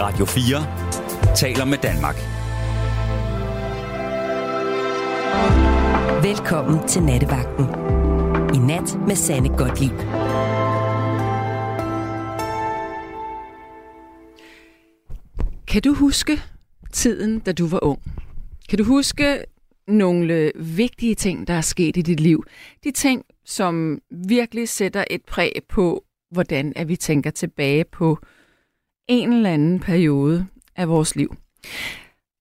Radio 4 taler med Danmark. Velkommen til Nattevagten. I nat med Sanne Godtlip. Kan du huske tiden, da du var ung? Kan du huske nogle vigtige ting, der er sket i dit liv? De ting, som virkelig sætter et præg på, hvordan at vi tænker tilbage på en eller anden periode af vores liv.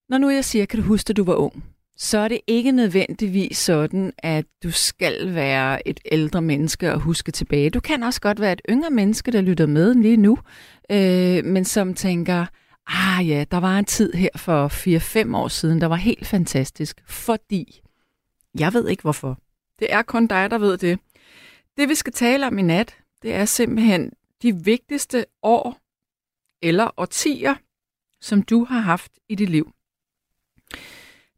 Når nu jeg siger, kan du huske, at du var ung, så er det ikke nødvendigvis sådan, at du skal være et ældre menneske og huske tilbage. Du kan også godt være et yngre menneske, der lytter med lige nu, øh, men som tænker, ah ja, der var en tid her for 4-5 år siden, der var helt fantastisk, fordi jeg ved ikke hvorfor. Det er kun dig, der ved det. Det vi skal tale om i nat, det er simpelthen de vigtigste år eller årtier, som du har haft i dit liv.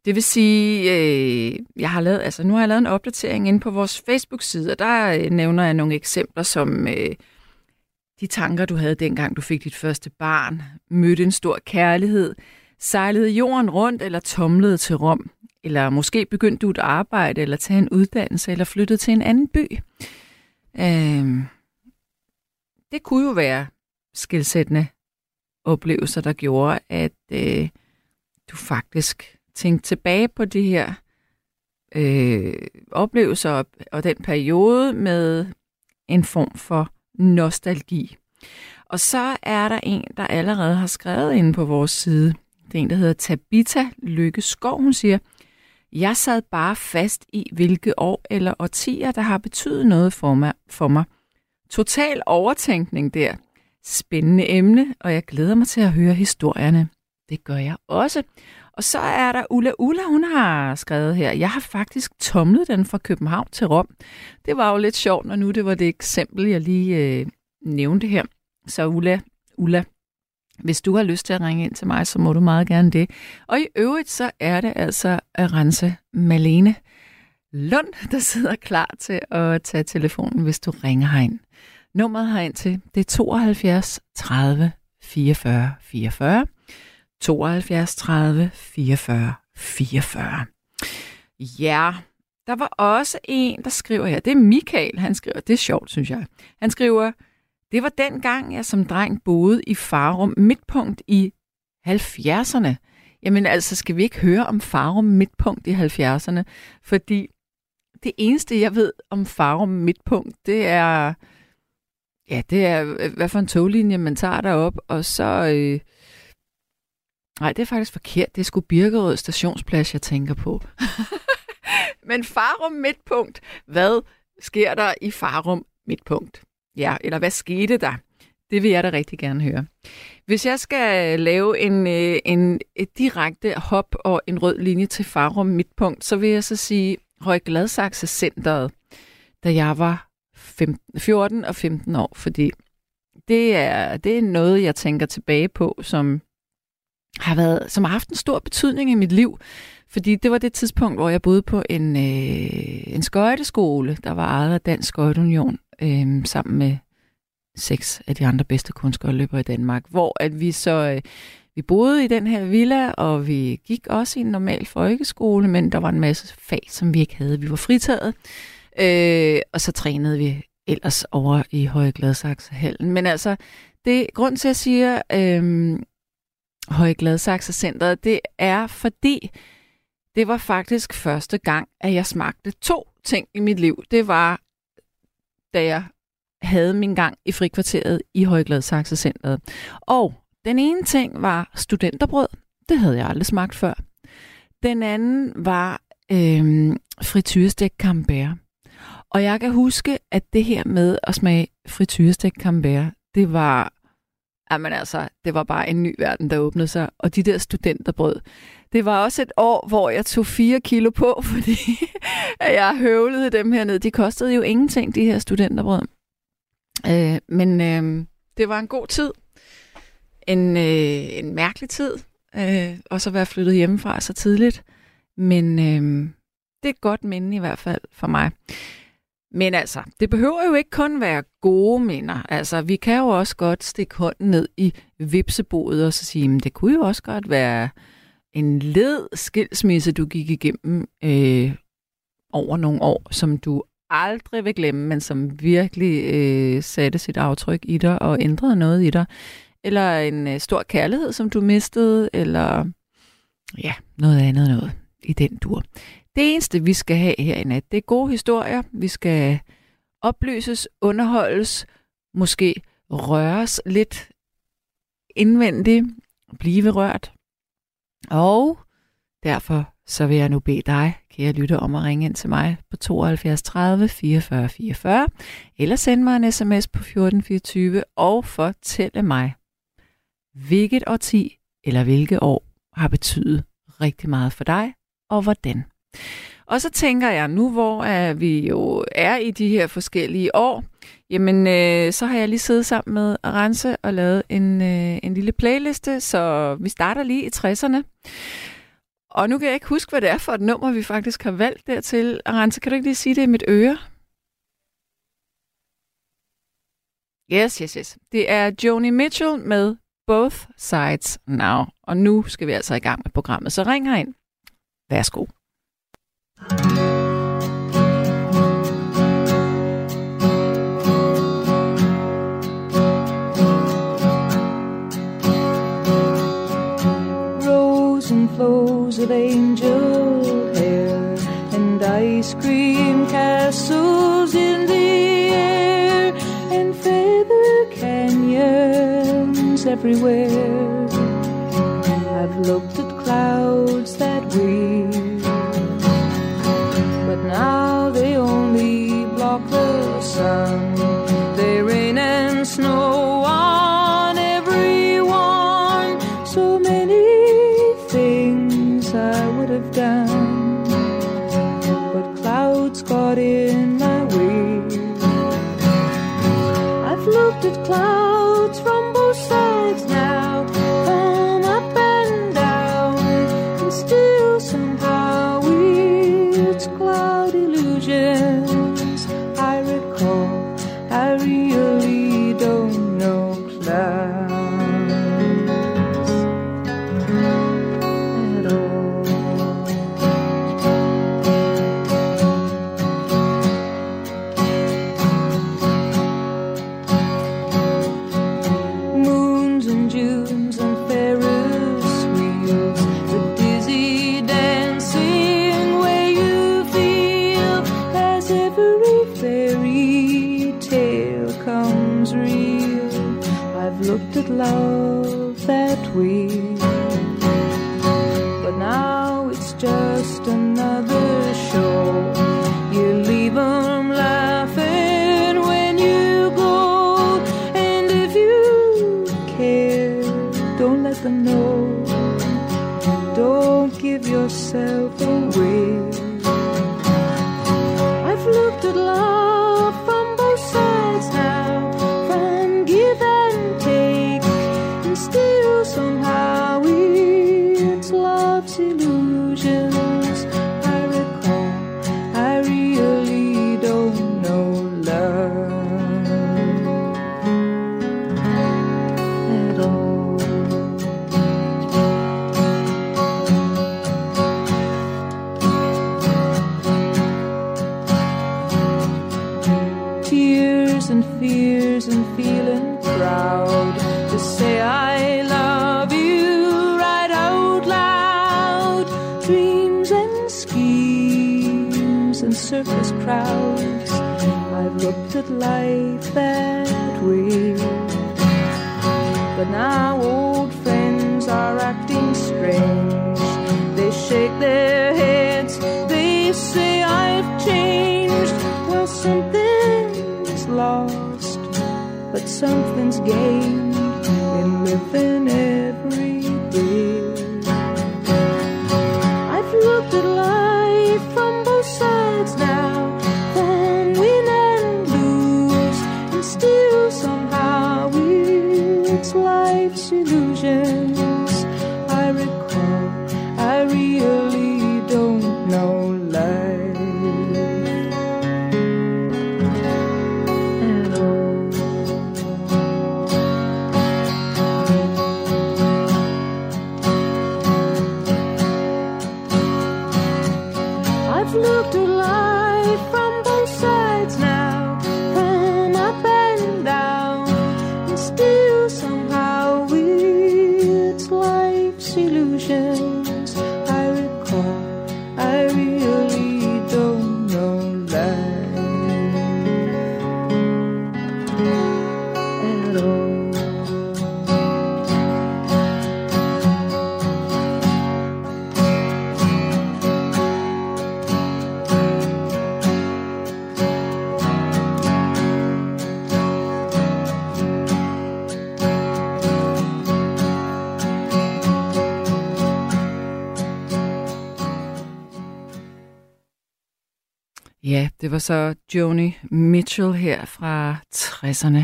Det vil sige, øh, jeg har lavet, altså nu har jeg lavet en opdatering inde på vores Facebook-side, og der øh, nævner jeg nogle eksempler som øh, de tanker, du havde dengang, du fik dit første barn, mødte en stor kærlighed, sejlede jorden rundt eller tomlede til Rom, eller måske begyndte du et arbejde, eller tage en uddannelse, eller flyttede til en anden by. Øh, det kunne jo være skilsættende oplevelser, der gjorde, at øh, du faktisk tænkte tilbage på de her øh, oplevelser og, og den periode med en form for nostalgi. Og så er der en, der allerede har skrevet inde på vores side. Det er en, der hedder Tabita Lykke Skov. Hun siger, jeg sad bare fast i, hvilke år eller årtier, der har betydet noget for mig. For mig. Total overtænkning der. Spændende emne, og jeg glæder mig til at høre historierne. Det gør jeg også. Og så er der Ulla Ulla, hun har skrevet her, jeg har faktisk tomlet den fra København til Rom. Det var jo lidt sjovt, når nu det var det eksempel, jeg lige øh, nævnte her. Så Ulla, Ulla, hvis du har lyst til at ringe ind til mig, så må du meget gerne det. Og i øvrigt, så er det altså Arance Malene Lund, der sidder klar til at tage telefonen, hvis du ringer herind. Nummeret herind til, det er 72 30 44 44. 72 30 44 44. Ja, der var også en, der skriver her. Det er Michael, han skriver. Det er sjovt, synes jeg. Han skriver, det var den gang, jeg som dreng boede i Farum Midtpunkt i 70'erne. Jamen altså, skal vi ikke høre om Farum Midtpunkt i 70'erne? Fordi det eneste, jeg ved om Farum Midtpunkt, det er, ja, det er, øh, hvad for en toglinje man tager derop, og så, øh, nej, det er faktisk forkert. Det er sgu Birkerød stationsplads, jeg tænker på. Men Farum Midtpunkt, hvad sker der i Farum Midtpunkt? Ja, eller hvad skete der? Det vil jeg da rigtig gerne høre. Hvis jeg skal lave en, øh, en, et direkte hop og en rød linje til Farum Midtpunkt, så vil jeg så sige Høje Gladsaxe Centeret, da jeg var 15, 14 og 15 år, fordi det er, det er noget, jeg tænker tilbage på, som har, været, som har haft en stor betydning i mit liv. Fordi det var det tidspunkt, hvor jeg boede på en, øh, en skøjteskole, der var ejet af Dansk Skøjteunion, øh, sammen med seks af de andre bedste kunstskøjteløbere i Danmark, hvor at vi så øh, vi boede i den her villa, og vi gik også i en normal folkeskole, men der var en masse fag, som vi ikke havde. Vi var fritaget, øh, og så trænede vi ellers over i Høje Gladsaxe-hallen. Men altså, det grund til, at jeg siger øh, Høje Gladsaxe-centret, det er fordi, det var faktisk første gang, at jeg smagte to ting i mit liv. Det var, da jeg havde min gang i frikvarteret i Højgladsaxe Centeret. Og den ene ting var studenterbrød. Det havde jeg aldrig smagt før. Den anden var øh, frityrestegt camembert. Og jeg kan huske, at det her med at smage frityrestek camembert, det var, jamen altså, det var bare en ny verden, der åbnede sig. Og de der studenterbrød, det var også et år, hvor jeg tog fire kilo på, fordi jeg høvlede dem hernede. De kostede jo ingenting, de her studenterbrød. Øh, men øh, det var en god tid. En, øh, en mærkelig tid. Øh, også at være flyttet hjemmefra så tidligt. Men øh, det er et godt minde i hvert fald for mig. Men altså, det behøver jo ikke kun være gode minder. Altså, vi kan jo også godt stikke hånden ned i vipseboet og så sige, men det kunne jo også godt være en led skilsmisse, du gik igennem øh, over nogle år, som du aldrig vil glemme, men som virkelig øh, satte sit aftryk i dig og ændrede noget i dig. Eller en øh, stor kærlighed, som du mistede, eller ja, noget andet noget i den dur. Det eneste, vi skal have her i nat, det er gode historier. Vi skal oplyses, underholdes, måske røres lidt indvendigt, blive rørt. Og derfor så vil jeg nu bede dig, kære lytte, om at ringe ind til mig på 72 30 44 44, eller sende mig en sms på 1424 og fortælle mig, hvilket årti eller hvilke år har betydet rigtig meget for dig, og hvordan. Og så tænker jeg, nu hvor uh, vi jo er i de her forskellige år, jamen øh, så har jeg lige siddet sammen med Rense og lavet en, øh, en lille playliste, så vi starter lige i 60'erne. Og nu kan jeg ikke huske, hvad det er for et nummer, vi faktisk har valgt dertil. Rense, kan du ikke lige sige det i mit øre? Yes, yes, yes. Det er Joni Mitchell med Both Sides Now. Og nu skal vi altså i gang med programmet, så ring herind. Værsgo. Rose and flows of angel hair and ice cream castles in the air and feather canyons everywhere. I've looked at clouds that weep, closer. time. Life that way. But now old friends are acting strange. They shake their heads, they say I've changed. Well, something's lost, but something's gained in living så Joni Mitchell her fra 60'erne.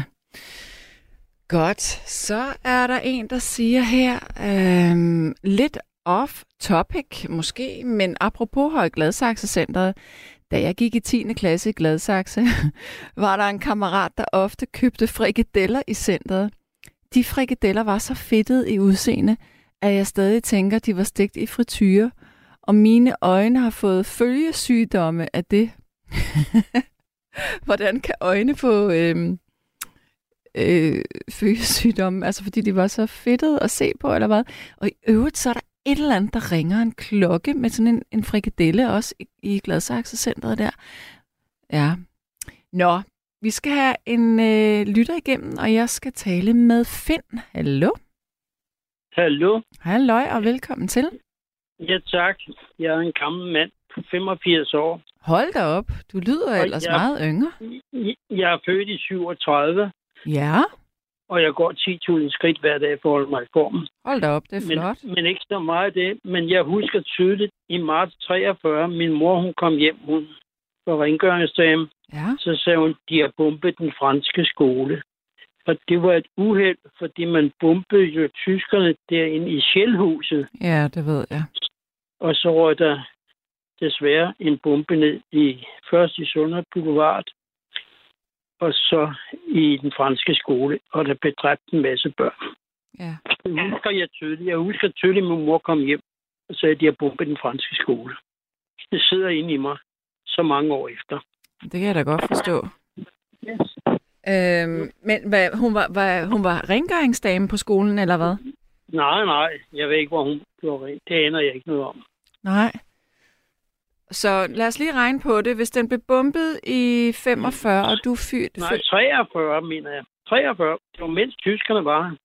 Godt, så er der en, der siger her, øhm, lidt off topic måske, men apropos Høje Gladsaxe-centret, da jeg gik i 10. klasse i Gladsaxe, var der en kammerat, der ofte købte frikadeller i centret. De frikadeller var så fedtede i udseende, at jeg stadig tænker, de var stegt i frityre, og mine øjne har fået følgesygdomme af det. Hvordan kan øjne få øhm, øh, følgesygdomme? Altså fordi de var så fedtede at se på, eller hvad? Og i øvrigt så er der et eller andet, der ringer en klokke med sådan en, en frikadelle også i, i Gladsaxe Centeret der. Ja. Nå, vi skal have en øh, lytter igennem, og jeg skal tale med Finn. Hallo? Hallo. Halløj, og velkommen til. Ja, tak. Jeg er en gammel mand på 85 år. Hold da op, du lyder Og ellers jeg- meget yngre. Jeg er født i 37, Ja, og jeg går 10.000 skridt hver dag for at holde mig i formen. hold da op, det er flot. Men, men ikke så meget af det. Men jeg husker tydeligt, i marts 43, min mor hun kom hjem, hun var rengøringsdame. Ja, Så sagde hun, de har bombet den franske skole. Og det var et uheld, fordi man bombede jo tyskerne derinde i Sjælhuset. ja, det ved jeg. Og så røg der desværre en bombe ned i først i Sundhed Boulevard, og så i den franske skole, og der blev dræbt en masse børn. Ja. Det husker jeg tydeligt. Jeg husker tydeligt, at min mor kom hjem og sagde, at de har bombet den franske skole. Det sidder inde i mig så mange år efter. Det kan jeg da godt forstå. Yes. Øhm, men hvad, hun, var, var, hun var rengøringsdame på skolen, eller hvad? Nej, nej. Jeg ved ikke, hvor hun gjorde rent. Det aner jeg ikke noget om. Nej. Så lad os lige regne på det. Hvis den blev bombet i 45, og du er fyrt... Nej, 43, mener jeg. 43. Det var mens tyskerne var her.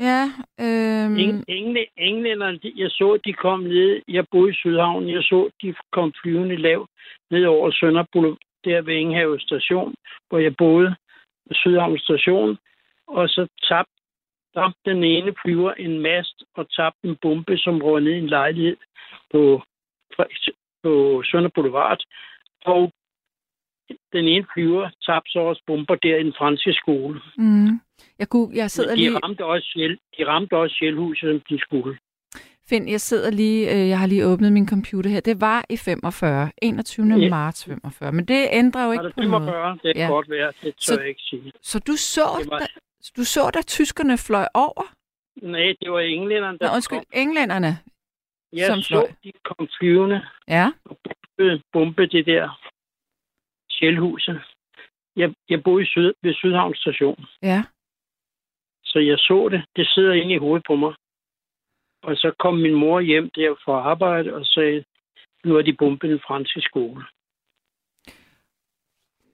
Ja, øhm, Eng, engle, englænderne, de, jeg så, de kom ned. Jeg boede i Sydhavn. Jeg så, de kom flyvende lav ned over Sønder Boulevard, der ved Ingenhavet station, hvor jeg boede. Sydhavn station. Og så tabte tabte den ene flyver en mast og tabte en bombe, som røg ned i en lejlighed på, på Sønder Boulevard. Og den ene flyver tabte så også bomber der i den franske skole. mm, jeg, kunne, jeg sidder Men lige... de ramte også, sjæl, de ramte også sjælhuset, som de skulle. Find, jeg sidder lige... Øh, jeg har lige åbnet min computer her. Det var i 45. 21. Ja. marts 45. Men det ændrer jo ikke det på noget. 45? Det kan Ja. godt være. Det tør Så- jeg ikke sige. Så du så, Det var- da, du så, da tyskerne fløj over? Nej, det var englænderne, der Nå, undskyld, kom. englænderne. Jeg som så, fløj. de kom flyvende Ja, bombe, bombe det der sjælhuset. Jeg, jeg boede i Syd, ved Sydhavn station, ja. så jeg så det. Det sidder inde i hovedet på mig. Og så kom min mor hjem der fra arbejde og sagde, nu har de bombet den franske skole.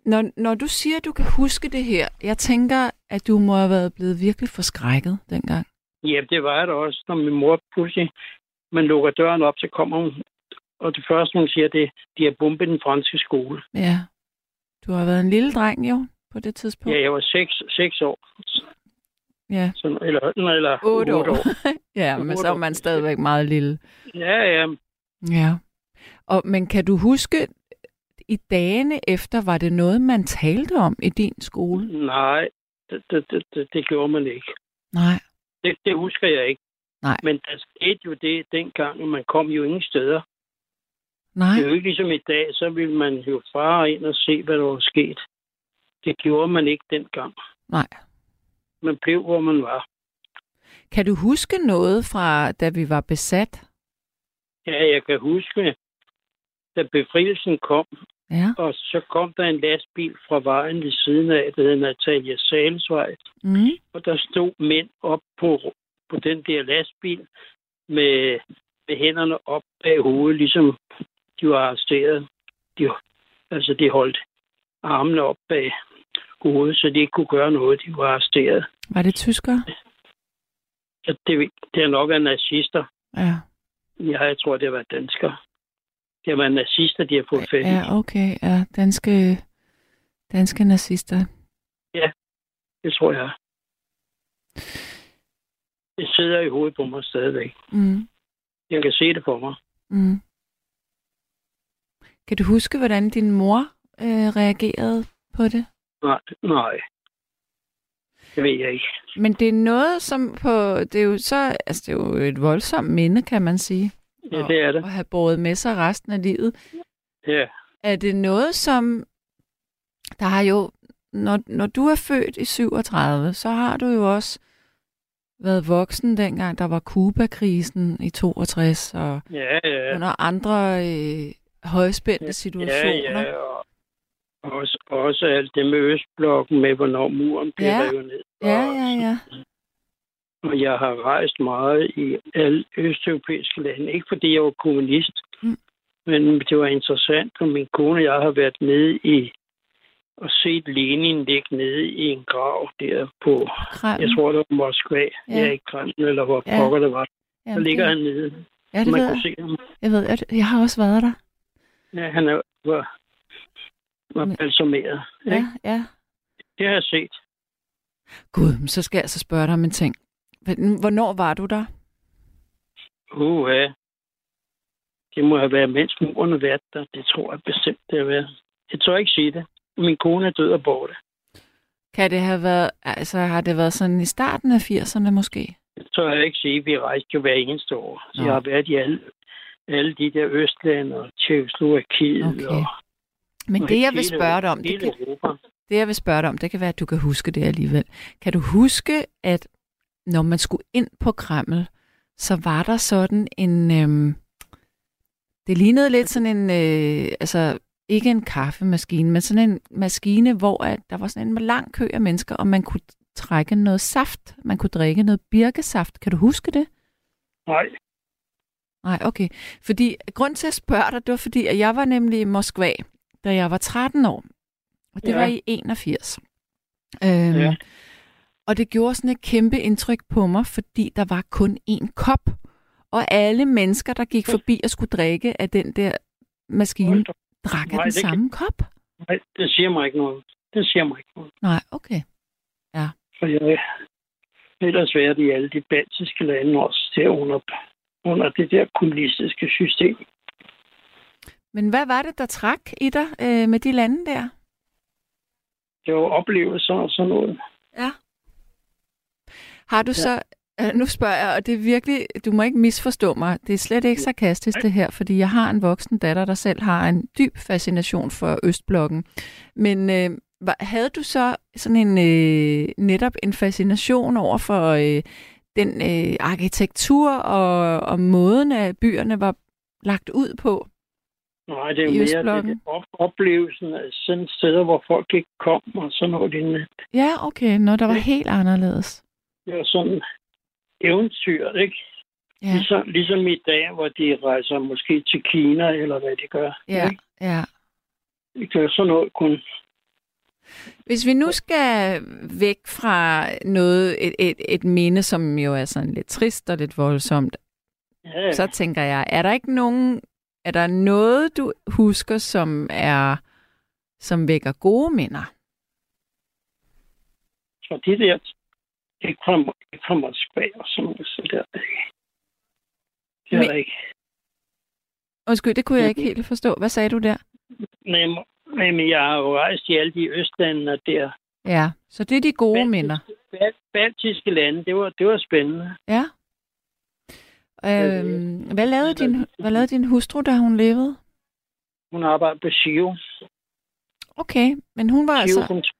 Når, når du siger, at du kan huske det her, jeg tænker, at du må have været blevet virkelig forskrækket dengang. Ja, det var det også, når min mor pludselig, man lukker døren op, så kommer hun, og det første, hun siger, det er, de har bombet den franske skole. Ja. Du har været en lille dreng, jo, på det tidspunkt. Ja, jeg var seks, seks år. ja. Så, eller, eller 8 år. år. ja, men så er man stadigvæk meget lille. Ja, ja. Ja. Og, men kan du huske, i dagene efter, var det noget, man talte om i din skole? Nej, det, det, det, det, det gjorde man ikke. Nej. Det, det husker jeg ikke. Nej. Men der skete jo det dengang, at man kom jo ingen steder. Nej. Det er jo ikke ligesom i dag, så ville man jo fare ind og se, hvad der var sket. Det gjorde man ikke dengang. Nej. Man blev, hvor man var. Kan du huske noget fra, da vi var besat? Ja, jeg kan huske, da befrielsen kom, Ja. Og så kom der en lastbil fra vejen ved siden af, der hed Natalia Salesvej. Mm. Og der stod mænd op på, på den der lastbil med, med hænderne op bag hovedet, ligesom de var arresteret. De, altså, de holdt armene op bag hovedet, så de ikke kunne gøre noget. De var arresteret. Var det tyskere? Så det, det er nok af nazister. Ja. Ja, jeg tror, det har været danskere. Det været nazister, de har fået fat i. Ja, okay. Ja, danske, danske nazister. Det tror jeg. Det sidder i hovedet på mig stadigvæk. Mm. Jeg kan se det for mig. Mm. Kan du huske, hvordan din mor øh, reagerede på det? Nej, nej. Det ved jeg ikke. Men det er noget, som på... Det er jo så... Altså, det er jo et voldsomt minde, kan man sige. Ja, det er det. At have båret med sig resten af livet. Ja. Er det noget, som... Der har jo... Når, når du er født i 37, så har du jo også været voksen dengang, der var Kuba-krisen i 62, og Ja, ja. under andre øh, højspændte situationer. Ja, ja. Og også, også alt det med Østblokken med, hvornår muren blev Ja. revet ned. Ja, Og- ja, ja. Og jeg har rejst meget i alle østeuropæiske lande. Ikke fordi jeg var kommunist, Mm. men det var interessant, og min kone og jeg har været nede i og set Lenin ligge nede i en grav der på, Kreml. jeg tror det var Moskva, Ja. ja, ikke Kreml, eller hvor Ja. pokker det var. Der Jamen, ligger det, han nede. Ja, det Man ved jeg. se ham. Jeg ved, jeg, jeg har også været der. Ja, han er, var, var Men- balsameret. Ja, ikke? ja. Det har jeg set. Gud, men så skal jeg altså spørge dig om en ting. Hvor- Hvornår var du der? Uh, ja. Det må have været, mens muren har været der. Det tror jeg bestemt, det har været. Jeg tør ikke sige det. Min kone er død og borte. Kan det have været, altså har det været sådan i starten af 80'erne måske? Tør jeg ikke sige. Vi rejste jo hver eneste år. Så Nå. jeg har været i alle, alle de der Østlande og Tjekkoslovakiet Okay. og, Men og det, jeg vil spørge dig om, det, kan, det, jeg vil spørge dig om, det kan være, at du kan huske det alligevel. Kan du huske, at når man skulle ind på Kreml, så var der sådan en... Øhm, det lignede lidt sådan en... Øh, altså, ikke en kaffemaskine, men sådan en maskine, hvor at der var sådan en lang kø af mennesker, og man kunne trække noget saft. Man kunne drikke noget birkesaft. Kan du huske det? Nej, Nej, okay. Fordi grund til at spørge dig, det var fordi, at jeg var nemlig i Moskva, da jeg var 13 år. Og det ja. Var i 81. Øhm, Ja. Og det gjorde sådan et kæmpe indtryk på mig, fordi der var kun én kop. Og alle mennesker, der gik forbi og skulle drikke af den der maskine. Drak af den det kan- samme kop. nej, det siger mig ikke noget. Det siger mig ikke noget. Nej, okay. For jeg ellers været i alle de baltiske lande også der under, under det der kommunistiske system. Men hvad var det, der trak i dig øh, med de lande der? Det var oplevelser og sådan noget. Ja. Har du ja. så... Øh, nu spørger jeg, og det er virkelig... Du må ikke misforstå mig. Det er slet ikke sarkastisk, det her, fordi jeg har en voksen datter, der selv har en dyb fascination for Østblokken. Men øh, havde du så sådan en øh, netop en fascination over for øh, den øh, arkitektur og, og måden, at byerne var lagt ud på? Nej, det er jo mere det, op, oplevelsen af sådan steder, hvor folk ikke kom og sådan noget lignende. Ja, okay. Når der var Ja. helt anderledes. Det var sådan eventyr, ikke? Ja, Ligesom, ligesom i dag, hvor de rejser måske til Kina, eller hvad de gør. ja, Ikke? ja. Det gør sådan noget kun. Hvis vi nu skal væk fra noget, et, et, et minde, som jo er sådan lidt trist og lidt voldsomt, Ja, så tænker jeg, er der ikke nogen, er der noget, du husker, som er, som vækker gode minder? så de der, ikke fra, ikke fra Moskva og sådan noget, så der, det er Men- der ikke. Undskyld, det kunne jeg ikke helt forstå. Hvad sagde du der? Men, men jeg har jo rejst i alle de østlandene der. Ja, så det er de gode Baltiske- minder. Bal- Baltiske lande, det var, det var spændende. Ja. Øhm, hvad, lavede din, hvad lavede din hustru, da hun levede? Hun arbejdede på Shio. Okay, men hun var Shio altså,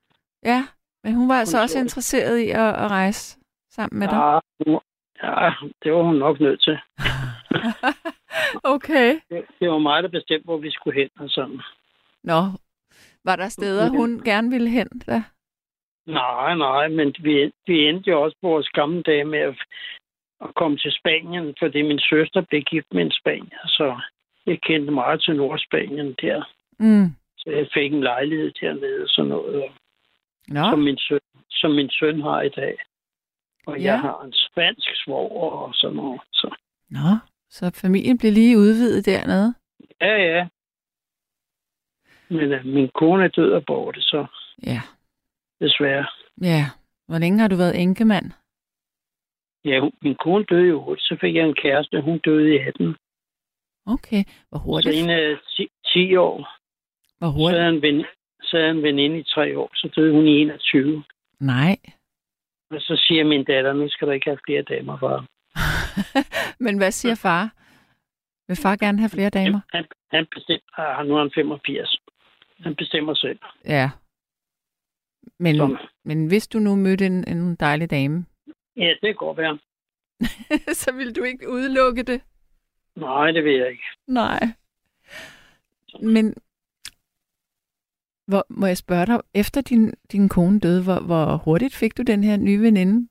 ja, men hun var altså også interesseret i at, at rejse sammen med dig. ja, hun- ja, det var hun nok nødt til. okay. Det, det var mig, der bestemte, hvor vi skulle hen og sådan. Nå, var der steder, hun gerne ville hen? Da? Nej, nej, men vi, vi endte jo også på vores gamle dage med at, at komme til Spanien, fordi min søster blev gift med en spanier, så jeg kendte meget til Nordspanien der. Mm. Så jeg fik en lejlighed dernede og sådan noget, Nå, som min, søn, som min søn har i dag. Og Ja. jeg har en spansk svoger og sådan noget. Så Nå, så familien blev lige udvidet dernede? ja, ja. Men uh, min kone er død og borte, så Ja. desværre. Ja. Hvor længe har du været enkemand? Ja, hun- min kone døde jo hurtigt. Så fik jeg en kæreste. Hun døde i 18. Okay. Hvor Så hurtigt? en af 10, 10 år. Hvor Så hurtigt? havde jeg en, ven, jeg en veninde i tre år. Så døde hun i 21. Nej. Og så siger min datter, nu skal der ikke have flere damer, far. Men hvad siger far? Vil far gerne have flere damer? Han, han bestemmer, ah, nu er han 85. Han bestemmer selv. Ja. Men, Så, men hvis du nu mødte en, en dejlig dame, ja, det kan godt være. så vil du ikke udelukke det? Nej, det vil jeg ikke. Nej. Men hvor, må jeg spørge dig, efter din, din kone døde, hvor, hvor hurtigt fik du den her nye veninde?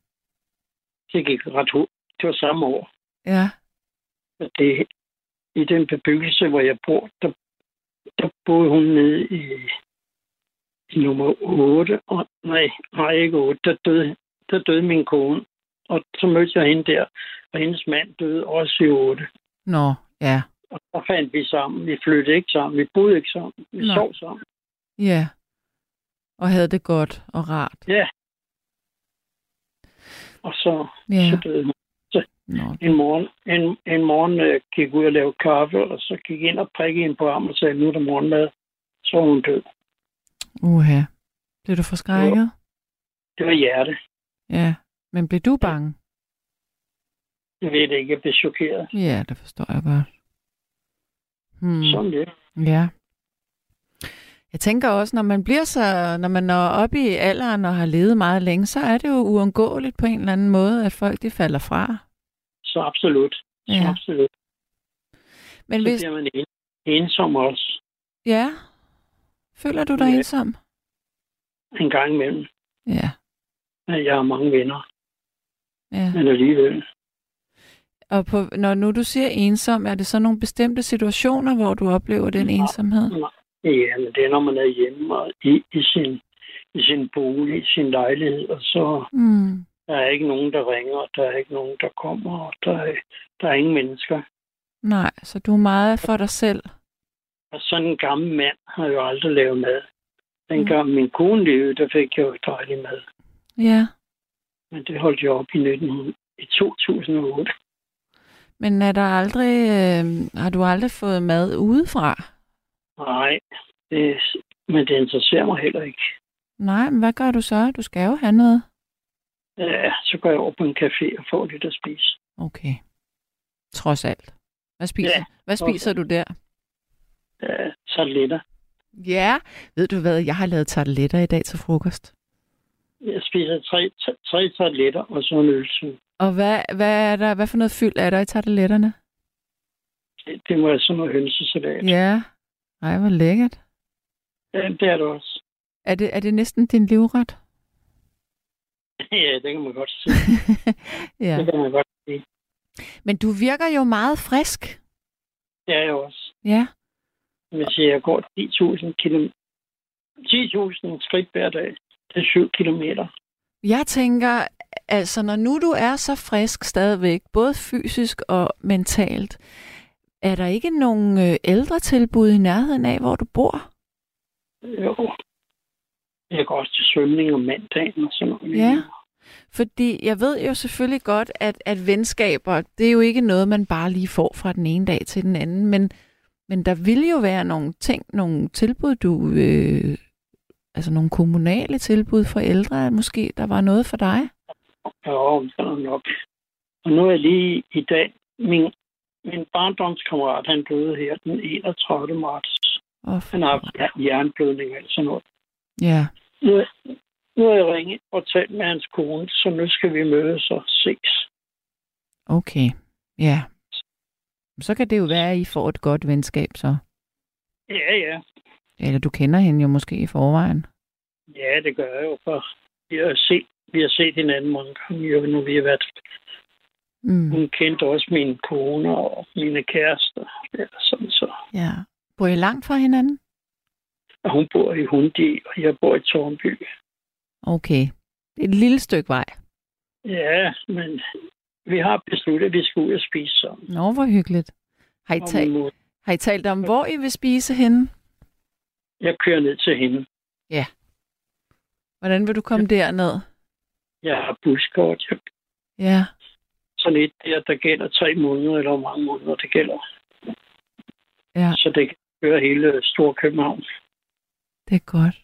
Det gik ret hurtigt. Det var samme år. Ja. Og det, I den bebyggelse, hvor jeg bor, der, der boede hun nede i, i nummer 8. Og, nej, nej, ikke 8. Der døde, der døde min kone. Og så mødte jeg hende der, og hendes mand døde også i 8. Nå, ja. Og så fandt vi sammen. Vi flyttede ikke sammen. Vi boede ikke sammen. Vi Nå. sov sammen. Ja. Og havde det godt og rart. Ja. Og så, Ja. så døde hun. Nå, En morgen, en, en morgen øh, gik ud og lavede kaffe, og så gik ind og prikkede hende på armen og sagde, nu er der morgenmad. Så var hun død. uha. Blev du forskrækket? Det var hjerte. Ja. Men blev du bange? Jeg ved det ikke, jeg blev chokeret. Ja, det forstår jeg godt. Hmm. Sådan det. Ja. Jeg tænker også, når man bliver så, når man når op i alderen og har levet meget længe, så er det jo uundgåeligt på en eller anden måde, at folk de falder fra. Så absolut. Så Ja. absolut. Men Så hvis, bliver man en, ensom også ja, føler du dig Ja. ensom? en gang imellem. Ja, Jeg har mange venner, ja. men alligevel. Og på, når nu du siger ensom, er det så nogle bestemte situationer, hvor du oplever den Ja. ensomhed? Ja, men det er, når man er hjemme og i, i, sin, i sin bolig, i sin lejlighed, og så Mm. der er ikke nogen, der ringer, og der er ikke nogen, der kommer, og der er, der er ingen mennesker. Nej, så du er meget for dig selv. Og sådan en gammel mand har jo aldrig lavet mad. Mm. Dengang min kone levede, der fik jeg jo dejlig mad. Ja, Men det holdt jeg op i, 19, i 2008. men er der aldrig, øh, har du aldrig fået mad udefra? Nej, det, men det interesserer mig heller ikke. Nej, men hvad gør du så? Du skal jo have noget. Ja, så går jeg over på en café og får lidt at spise. Okay. Trods alt. Hvad spiser, Ja, hvad spiser du der? Ja, tarteletter. Ja, ved du hvad? Jeg har lavet tarteletter i dag til frokost. Jeg spiser tre, tre, tarteletter og så en ølsug. Og hvad, hvad, er der, hvad for noget fyld er der i tarteletterne? Det, det må være sådan noget hønsesalat. Ja. Ej, hvor lækkert. Ja, det er det også. Er det, er det næsten din livret? ja, det kan man godt sige. ja. Det kan man godt sige. Men du virker jo meget frisk. Det er jeg også. Ja. Sige, jeg går 10.000 km. 10.000 skridt hver dag. Det er 7 kilometer. Jeg tænker, altså når nu du er så frisk stadigvæk, både fysisk og mentalt, er der ikke nogen øh, ældretilbud i nærheden af, hvor du bor? Jo. Jeg går også til svømning om mandagen og sådan noget. Ja. Fordi jeg ved jo selvfølgelig godt, at, at venskaber, det er jo ikke noget, man bare lige får fra den ene dag til den anden, men, men der vil jo være nogle ting, nogle tilbud, du, øh, altså nogle kommunale tilbud for ældre, at måske der var noget for dig. Jo, det er nok. Og nu er jeg lige i dag, min, min barndomskammerat, han døde her den 31. marts. Og Han har haft jernblødning og sådan noget. Ja, Nu, er- nu har jeg ringet og talt med hans kone, så nu skal vi mødes og ses. okay. Ja. Så kan det jo være, at I får et godt venskab så. Ja, ja. Eller du kender hende jo måske i forvejen. Ja, det gør jeg jo, for vi har set, vi har set hinanden mange gange, jo, nu vi har været. Mm. Hun kendte også mine kone og mine kærester. Ja, sådan så. Ja. Bor I langt fra hinanden? Og hun bor i Hundi, og jeg bor i Tornby. Okay. Et lille stykke vej. Ja, men vi har besluttet, at vi skal ud og spise sammen. Nå, hvor hyggeligt. Har I, talt, har I talt om, hvor I vil spise henne? Jeg kører ned til hende. Hvordan vil du komme derned? Jeg har buskort. Jeg, Ja. Sådan et der, der gælder tre måneder, eller hvor mange måneder det gælder. Ja, Så det kan køre hele Storkøbenhavn. det er godt.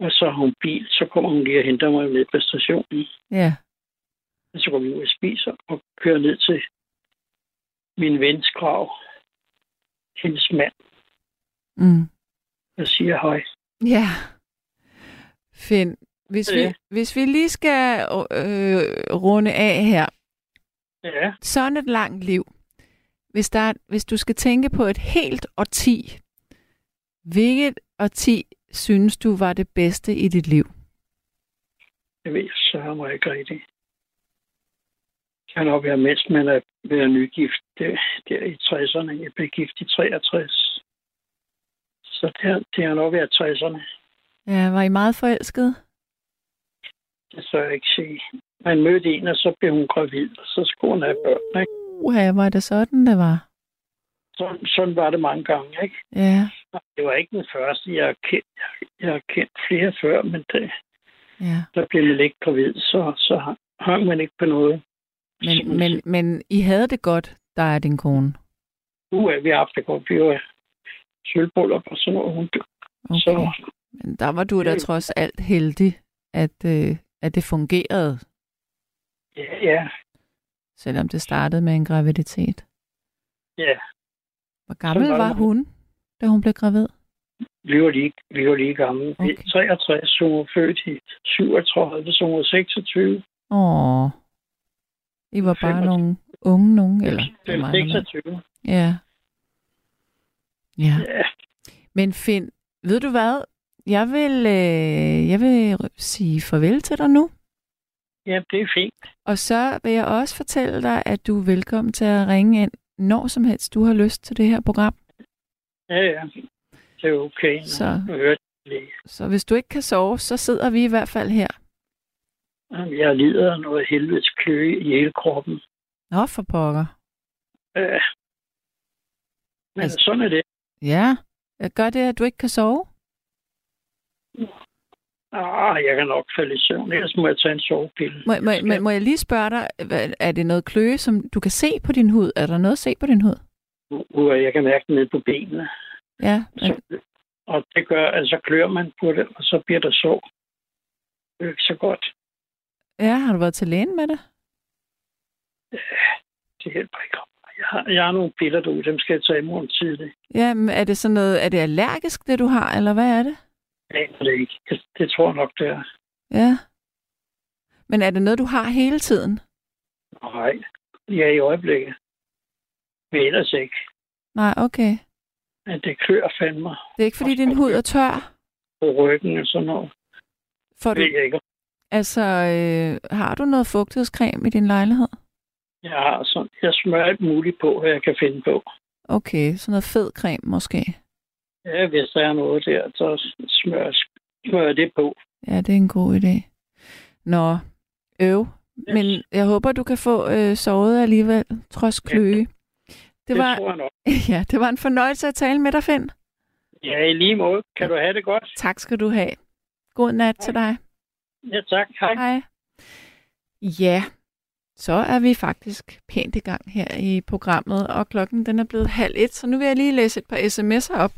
Og så har hun bil, så kommer hun lige og henter mig ned på stationen. Ja. Og så går vi ud og spiser og kører ned til min vens grav. Hendes mand. Mm. Og siger hej. Ja. Finn, hvis vi, hvis vi lige skal øh, runde af her. Ja, Sådan et langt liv. Hvis, der, er- hvis du skal tænke på et helt årti, hvilket årti synes du var det bedste i dit liv? det ved jeg så mig ikke rigtigt. Det kan nok være, mens man er ved nygift der, der i 60'erne. Jeg blev gift i 63. Så det, det har nok været 60'erne. Ja, var I meget forelsket? Det tør jeg ikke sige. Man mødte en, og så blev hun gravid, og så skulle hun have børn. Ikke? Uha, var det sådan, det var? Sådan, sådan var det mange gange. Ikke? Ja, Det var ikke den første, jeg har kendt. Jeg, har kendt flere før, men det, ja. der blev man ikke gravid, så, så hang man ikke på noget. Men, men, men I havde det godt, der er din kone. Er vi haft det godt. Vi var sølvbryllup og sådan noget. Hun, Okay. Så Men der var du da trods alt heldig, at, øh, at det fungerede, ja, ja, selvom det startede med en graviditet. ja. Hvor gammel var var hun, da hun blev gravid? Vi var lige, vi var lige gamle. Okay. Okay. 63, hun var født i 37, så hun var 26. Åh, I var bare 25. nogle unge nogen, eller? det Eller var meget normalt. 26. Ja. Ja. Ja, Men Finn, ved du hvad? Jeg vil, øh, jeg vil sige farvel til dig nu. Ja, det er fint. Og så vil jeg også fortælle dig, at du er velkommen til at ringe ind, når som helst du har lyst til det her program. Ja, ja. Det er okay. Så. Så hvis du ikke kan sove, så sidder vi i hvert fald her. Jeg lider af noget helvedes kløe i hele kroppen. Nå, for pokker. Ja. Men Altså- sådan er det. Ja, gør det, at du ikke kan sove. Ah, jeg kan nok falde i søvn, ellers må jeg tage en sovepille. Må, må, må, må jeg lige spørge dig, er det noget kløe, som du kan se på din hud? Er der noget at se på din hud? Hvor jeg kan mærke den ned på benene. Ja, men, Så, og det gør, altså klør man på det, og så bliver der så. Det er ikke så godt. ja, har du været til lægen med det? Det hjælper ikke. Jeg har, jeg har nogle piller derude, dem skal jeg tage i morgen tidlig. Ja, men er det sådan noget, er det allergisk, det du har, eller hvad er det? Aner det ikke. Det, det tror jeg nok, det er. Ja. Men er det noget, du har hele tiden? Nej, ja i øjeblikket. Men ellers ikke. Nej, okay. Men det klør fandme Det er ikke, fordi din hud er tør? på ryggen og sådan noget. For Det du, ikke. altså, øh, har du noget fugtighedscreme i din lejlighed? Jeg har sådan, jeg smører alt muligt på, hvad jeg kan finde på. Okay, sådan noget fed creme måske. Ja, hvis der er noget der, så smører, smører det på. Ja, det er en god idé. Nå, øv. Men jeg håber, du kan få øh, sovet alligevel, trods kløe. Det Det var, tror jeg nok. ja, det var en fornøjelse at tale med dig, Finn. Ja, i lige måde. Kan du have det godt? Tak skal du have. God nat til dig. Ja, tak. Hej. Hej. Ja, så er vi faktisk pænt i gang her i programmet, og klokken den er blevet halv et, så nu vil jeg lige læse et par sms'er op.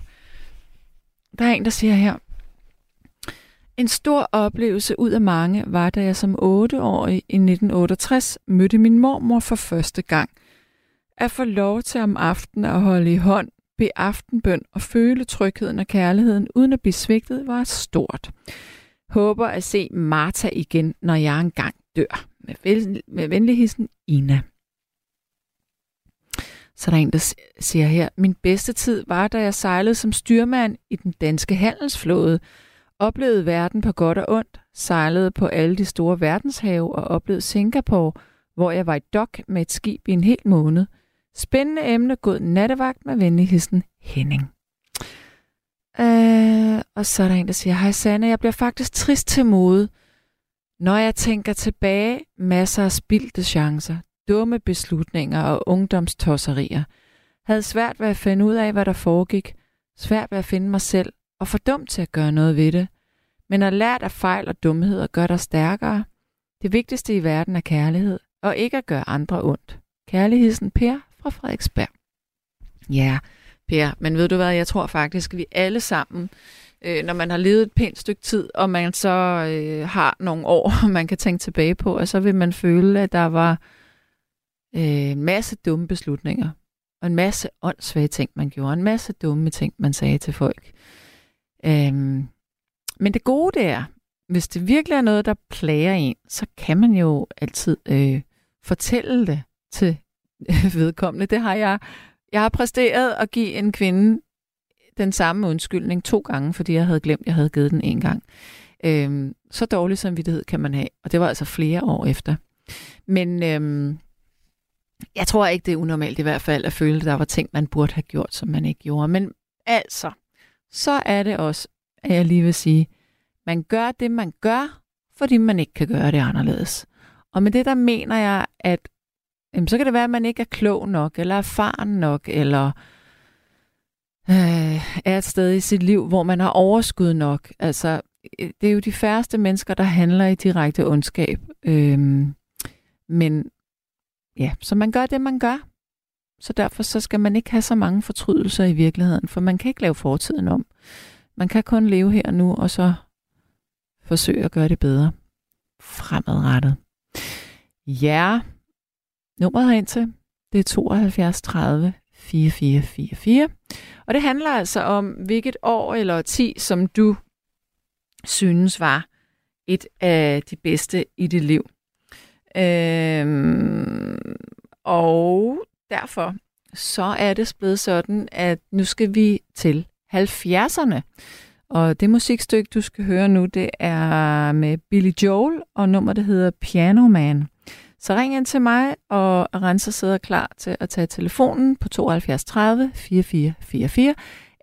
Der er en, der siger her. En stor oplevelse ud af mange var, da jeg som 8-årig i 1968 mødte min mormor for første gang. At få lov til om aftenen at holde i hånd, bede aftenbøn og føle trygheden og kærligheden uden at blive svigtet var stort. Håber at se Martha igen, når jeg engang dør. Med, vel, med venlig hilsen, Ina. Så er en, der siger her, min bedste tid var, da jeg sejlede som styrmand i den danske handelsflåde, oplevede verden på godt og ondt, sejlede på alle de store verdenshave og oplevede Singapore, hvor jeg var i dok med et skib i en hel måned. Spændende emne, god nattevagt med venligheden Henning. Øh, og så er der en, der siger, hej Sanne, jeg bliver faktisk trist til mode. Når jeg tænker tilbage, masser af spildte chancer, dumme beslutninger og ungdomstosserier. Havde svært ved at finde ud af, hvad der foregik. Svært ved at finde mig selv, og for dum til at gøre noget ved det. Men at lært af fejl og dumheder gør dig stærkere. Det vigtigste i verden er kærlighed, og ikke at gøre andre ondt. Kærligheden Per fra Frederiksberg. Ja, Per, men ved du hvad, jeg tror faktisk, at vi alle sammen, øh, når man har levet et pænt stykke tid, og man så øh, har nogle år, man kan tænke tilbage på, og så vil man føle, at der var øh, en masse dumme beslutninger, og en masse åndssvage ting, man gjorde, en masse dumme ting, man sagde til folk. Øhm, men det gode det er, hvis det virkelig er noget, der plager en, så kan man jo altid øh, fortælle det til vedkommende. Det har jeg. Jeg har præsteret at give en kvinde den samme undskyldning to gange, fordi jeg havde glemt, at jeg havde givet den en gang. Øhm, så dårlig samvittighed kan man have, og det var altså flere år efter. Men øhm, jeg tror ikke, det er unormalt i hvert fald at føle, at der var ting, man burde have gjort, som man ikke gjorde. Men altså, så er det også, at jeg lige vil sige, man gør det, man gør, fordi man ikke kan gøre det anderledes. Og med det, der mener jeg, at jamen, så kan det være, at man ikke er klog nok, eller erfaren nok, eller øh, er et sted i sit liv, hvor man har overskud nok. Altså, øh, det er jo de færreste mennesker, der handler i direkte ondskab. Øh, men ja, så man gør det, man gør. Så derfor så skal man ikke have så mange fortrydelser i virkeligheden, for man kan ikke lave fortiden om. Man kan kun leve her nu, og så forsøge at gøre det bedre fremadrettet. Ja, nummeret herind til, det er 72 30 4444. Og det handler altså om, hvilket år eller ti, som du synes var et af de bedste i dit liv. Øhm, og derfor så er det blevet sådan, at nu skal vi til 70'erne. Og det musikstykke, du skal høre nu, det er med Billy Joel, og nummer, det hedder Piano Man. Så ring ind til mig, og Renser sidder klar til at tage telefonen på 72 30 4444,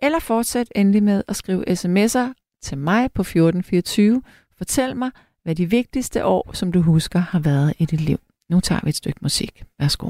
eller fortsæt endelig med at skrive sms'er til mig på 1424. Fortæl mig, hvad de vigtigste år, som du husker, har været i dit liv. Nu tager vi et stykke musik. Værsgo.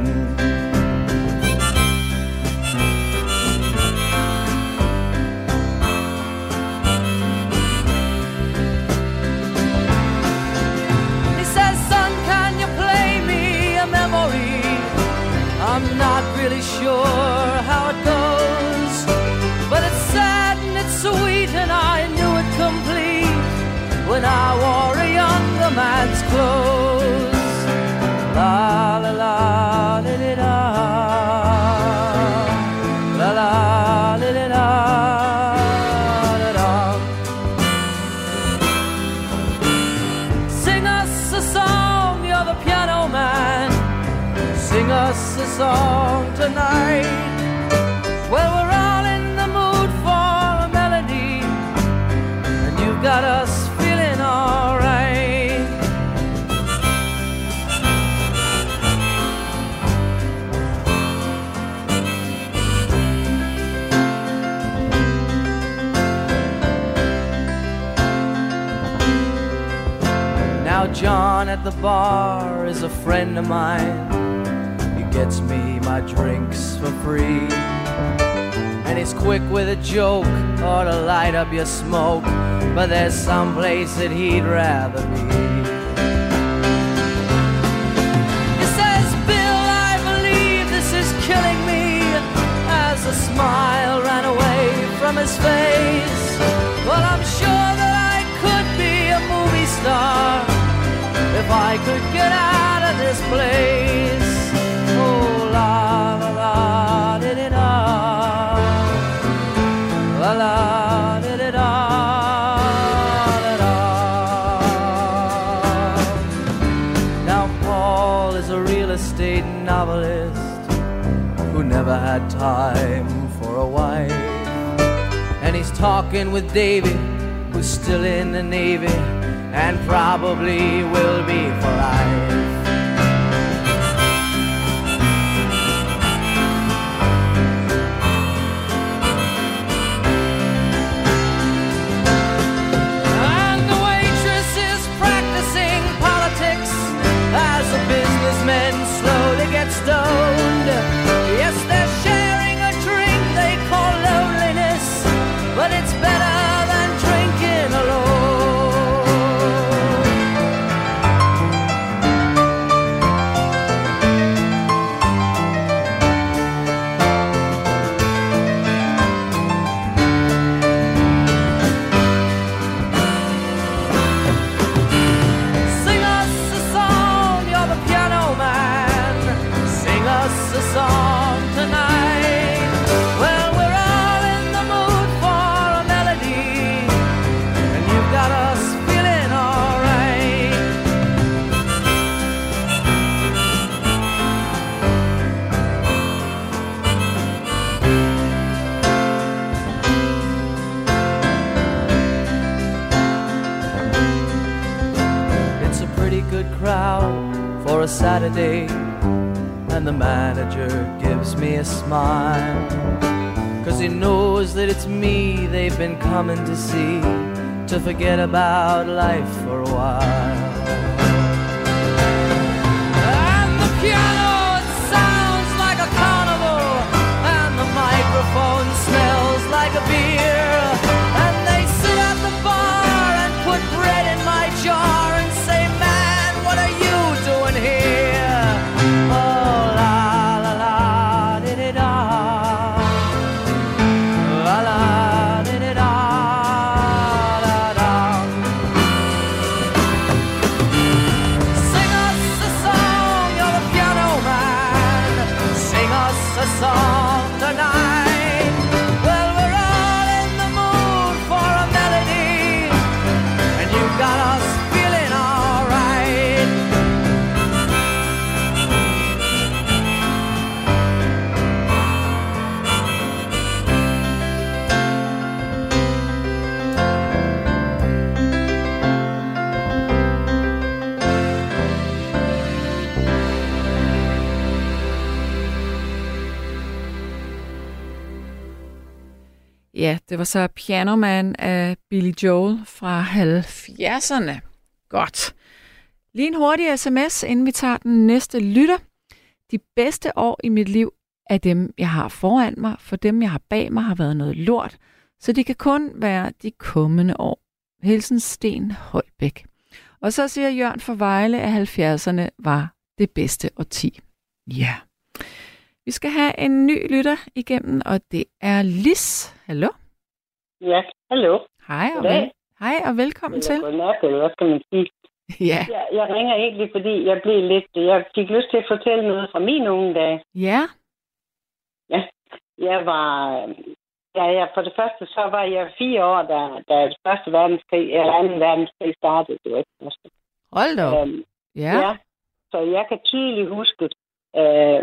Bar is a friend of mine. He gets me my drinks for free. And he's quick with a joke or to light up your smoke, but there's some place that he'd rather be. He says, Bill, I believe this is killing me. As a smile ran away from his face. Well, I'm sure that I could be a movie star if I could get out of this place. Oh, la la la, did it all. La la. Now, Paul is a real estate novelist who never had time for a wife. And he's talking with Davy, who's still in the Navy and probably will be for life. Saturday, and the manager gives me a smile. Cause he knows that it's me they've been coming to see to forget about life for a while. Ja, det var så Piano Man af Billy Joel fra 70'erne. Godt. Lige en hurtig sms, inden vi tager den næste lytter. De bedste år i mit liv er dem, jeg har foran mig, for dem, jeg har bag mig, har været noget lort, så det kan kun være de kommende år. Hilsen Sten Holbæk. Og så siger Jørgen for Vejle, at 70'erne var det bedste årti. Ja. Vi skal have en ny lytter igennem, og det er Lis. Hallo? Ja, hallo. Hej og, Goddag. vel- Hej og velkommen Eller til. godnat, eller hvad skal man sige? Ja. Jeg, jeg ringer egentlig, fordi jeg blev lidt... Jeg fik lyst til at fortælle noget fra mine unge dage. Ja. Jeg var... Ja, ja, for det første, så var jeg fire år, da, da første verdenskrig, eller anden verdenskrig startede. Det var ikke første. Hold da op. Øhm, Ja. ja. Så jeg kan tydeligt huske, øh,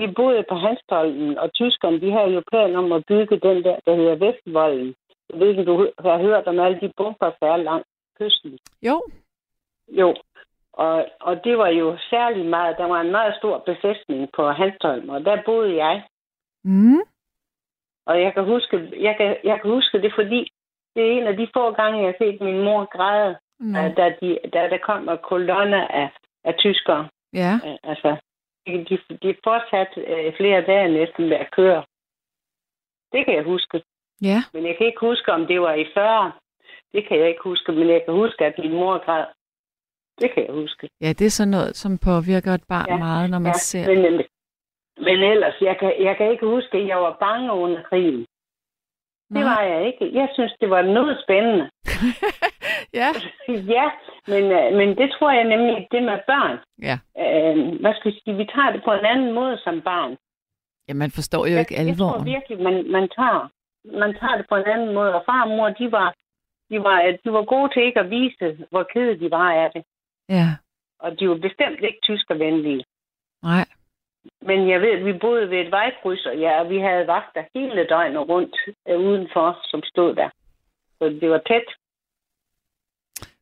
vi boede på Hanstholmen, og tyskerne, de havde jo planer om at bygge den der, der hedder Vestvolden. Jeg ved ikke, om du har hørt om alle de bunker, der er langs kysten. Jo. Jo, og, og det var jo særlig meget, der var en meget stor befæstning på Hanstholm, og der boede jeg. Mm. Og jeg kan huske, jeg kan, jeg kan huske det, fordi det er en af de få gange, jeg har set min mor græde, mm. da, de, da der kom kolonner af, af tyskere. Ja. Øh, Altså, de, de fortsatte øh, flere dage næsten med at køre. Det kan jeg huske. Ja. Men jeg kan ikke huske, om det var i 40. Det kan jeg ikke huske, men jeg kan huske, at min mor græd. Det kan jeg huske. Ja, det er sådan noget, som påvirker et barn Ja, meget, når man ser... Men, men, men ellers, jeg kan, jeg kan ikke huske, at jeg var bange under krigen. Det Nej. var jeg ikke. Jeg synes, det var noget spændende. Ja. ja, men, øh, men det tror jeg nemlig, det med børn. Ja. Øh, hvad skal jeg sige, vi tager det på en anden måde som barn. ja, man forstår jo ikke Jeg, jeg tror alvoren. virkelig, man, man, tager, man tager det på en anden måde. Og far og mor, de var, de var, de var gode til ikke at vise, hvor kede de var af det. Ja. Og de var bestemt ikke tyskervenlige. Nej. Men jeg ved, at vi boede ved et vejkryds, og ja, og vi havde vagter hele døgnet rundt øh, udenfor, som stod der. Så det var tæt.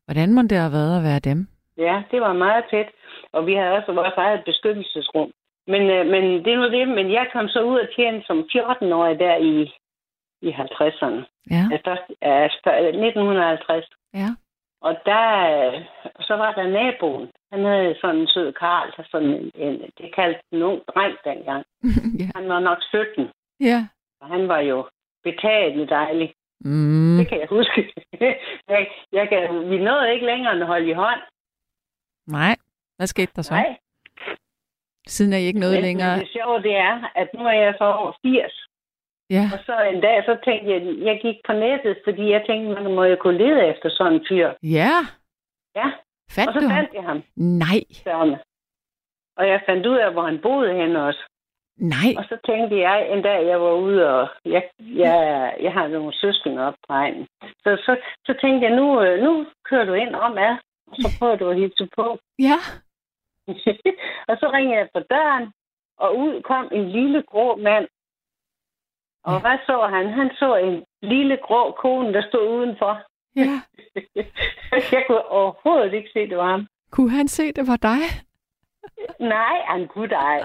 Hvordan må det have været at være dem? Ja, det var meget tæt. Og vi havde også vores eget beskyttelsesrum. Men, øh, men det er nu det. Men jeg kom så ud og tjene som 14-årig der i, i 50'erne. Ja. Altså, altså 1950. Ja. Og der, så var der naboen. Han havde sådan en sød karl, der sådan en, en, det kaldte en ung dreng dengang. ja. Han var nok 17, Ja. og han var jo betagende dejlig. Mm. Det kan jeg huske. jeg, jeg kan, vi nåede ikke længere end at holde i hånd. Nej. Hvad skete der så? Nej. Siden er I ikke noget Men længere. det sjove det er, at nu er jeg så over 80. Ja. Og så en dag, så tænkte jeg, jeg gik på nettet, fordi jeg tænkte, man må jo kunne lede efter sådan en fyr. Ja. Ja, Fandt og så du fandt jeg ham. Nej. Sørme. Og jeg fandt ud af, hvor han boede henne også. Nej. Og så tænkte jeg, en dag jeg var ude, og jeg, jeg, jeg har nogle søskende op på egnen. Så, så, så tænkte jeg, nu, øh, nu kører du ind om af, og så prøver du at hilse på. Ja. og så ringede jeg på døren, og ud kom en lille grå mand. Og hvad så han? Han så en lille grå kone, der stod udenfor. Ja. jeg kunne overhovedet ikke se, det var ham. Kunne han se, det var dig? Nej, han kunne ej.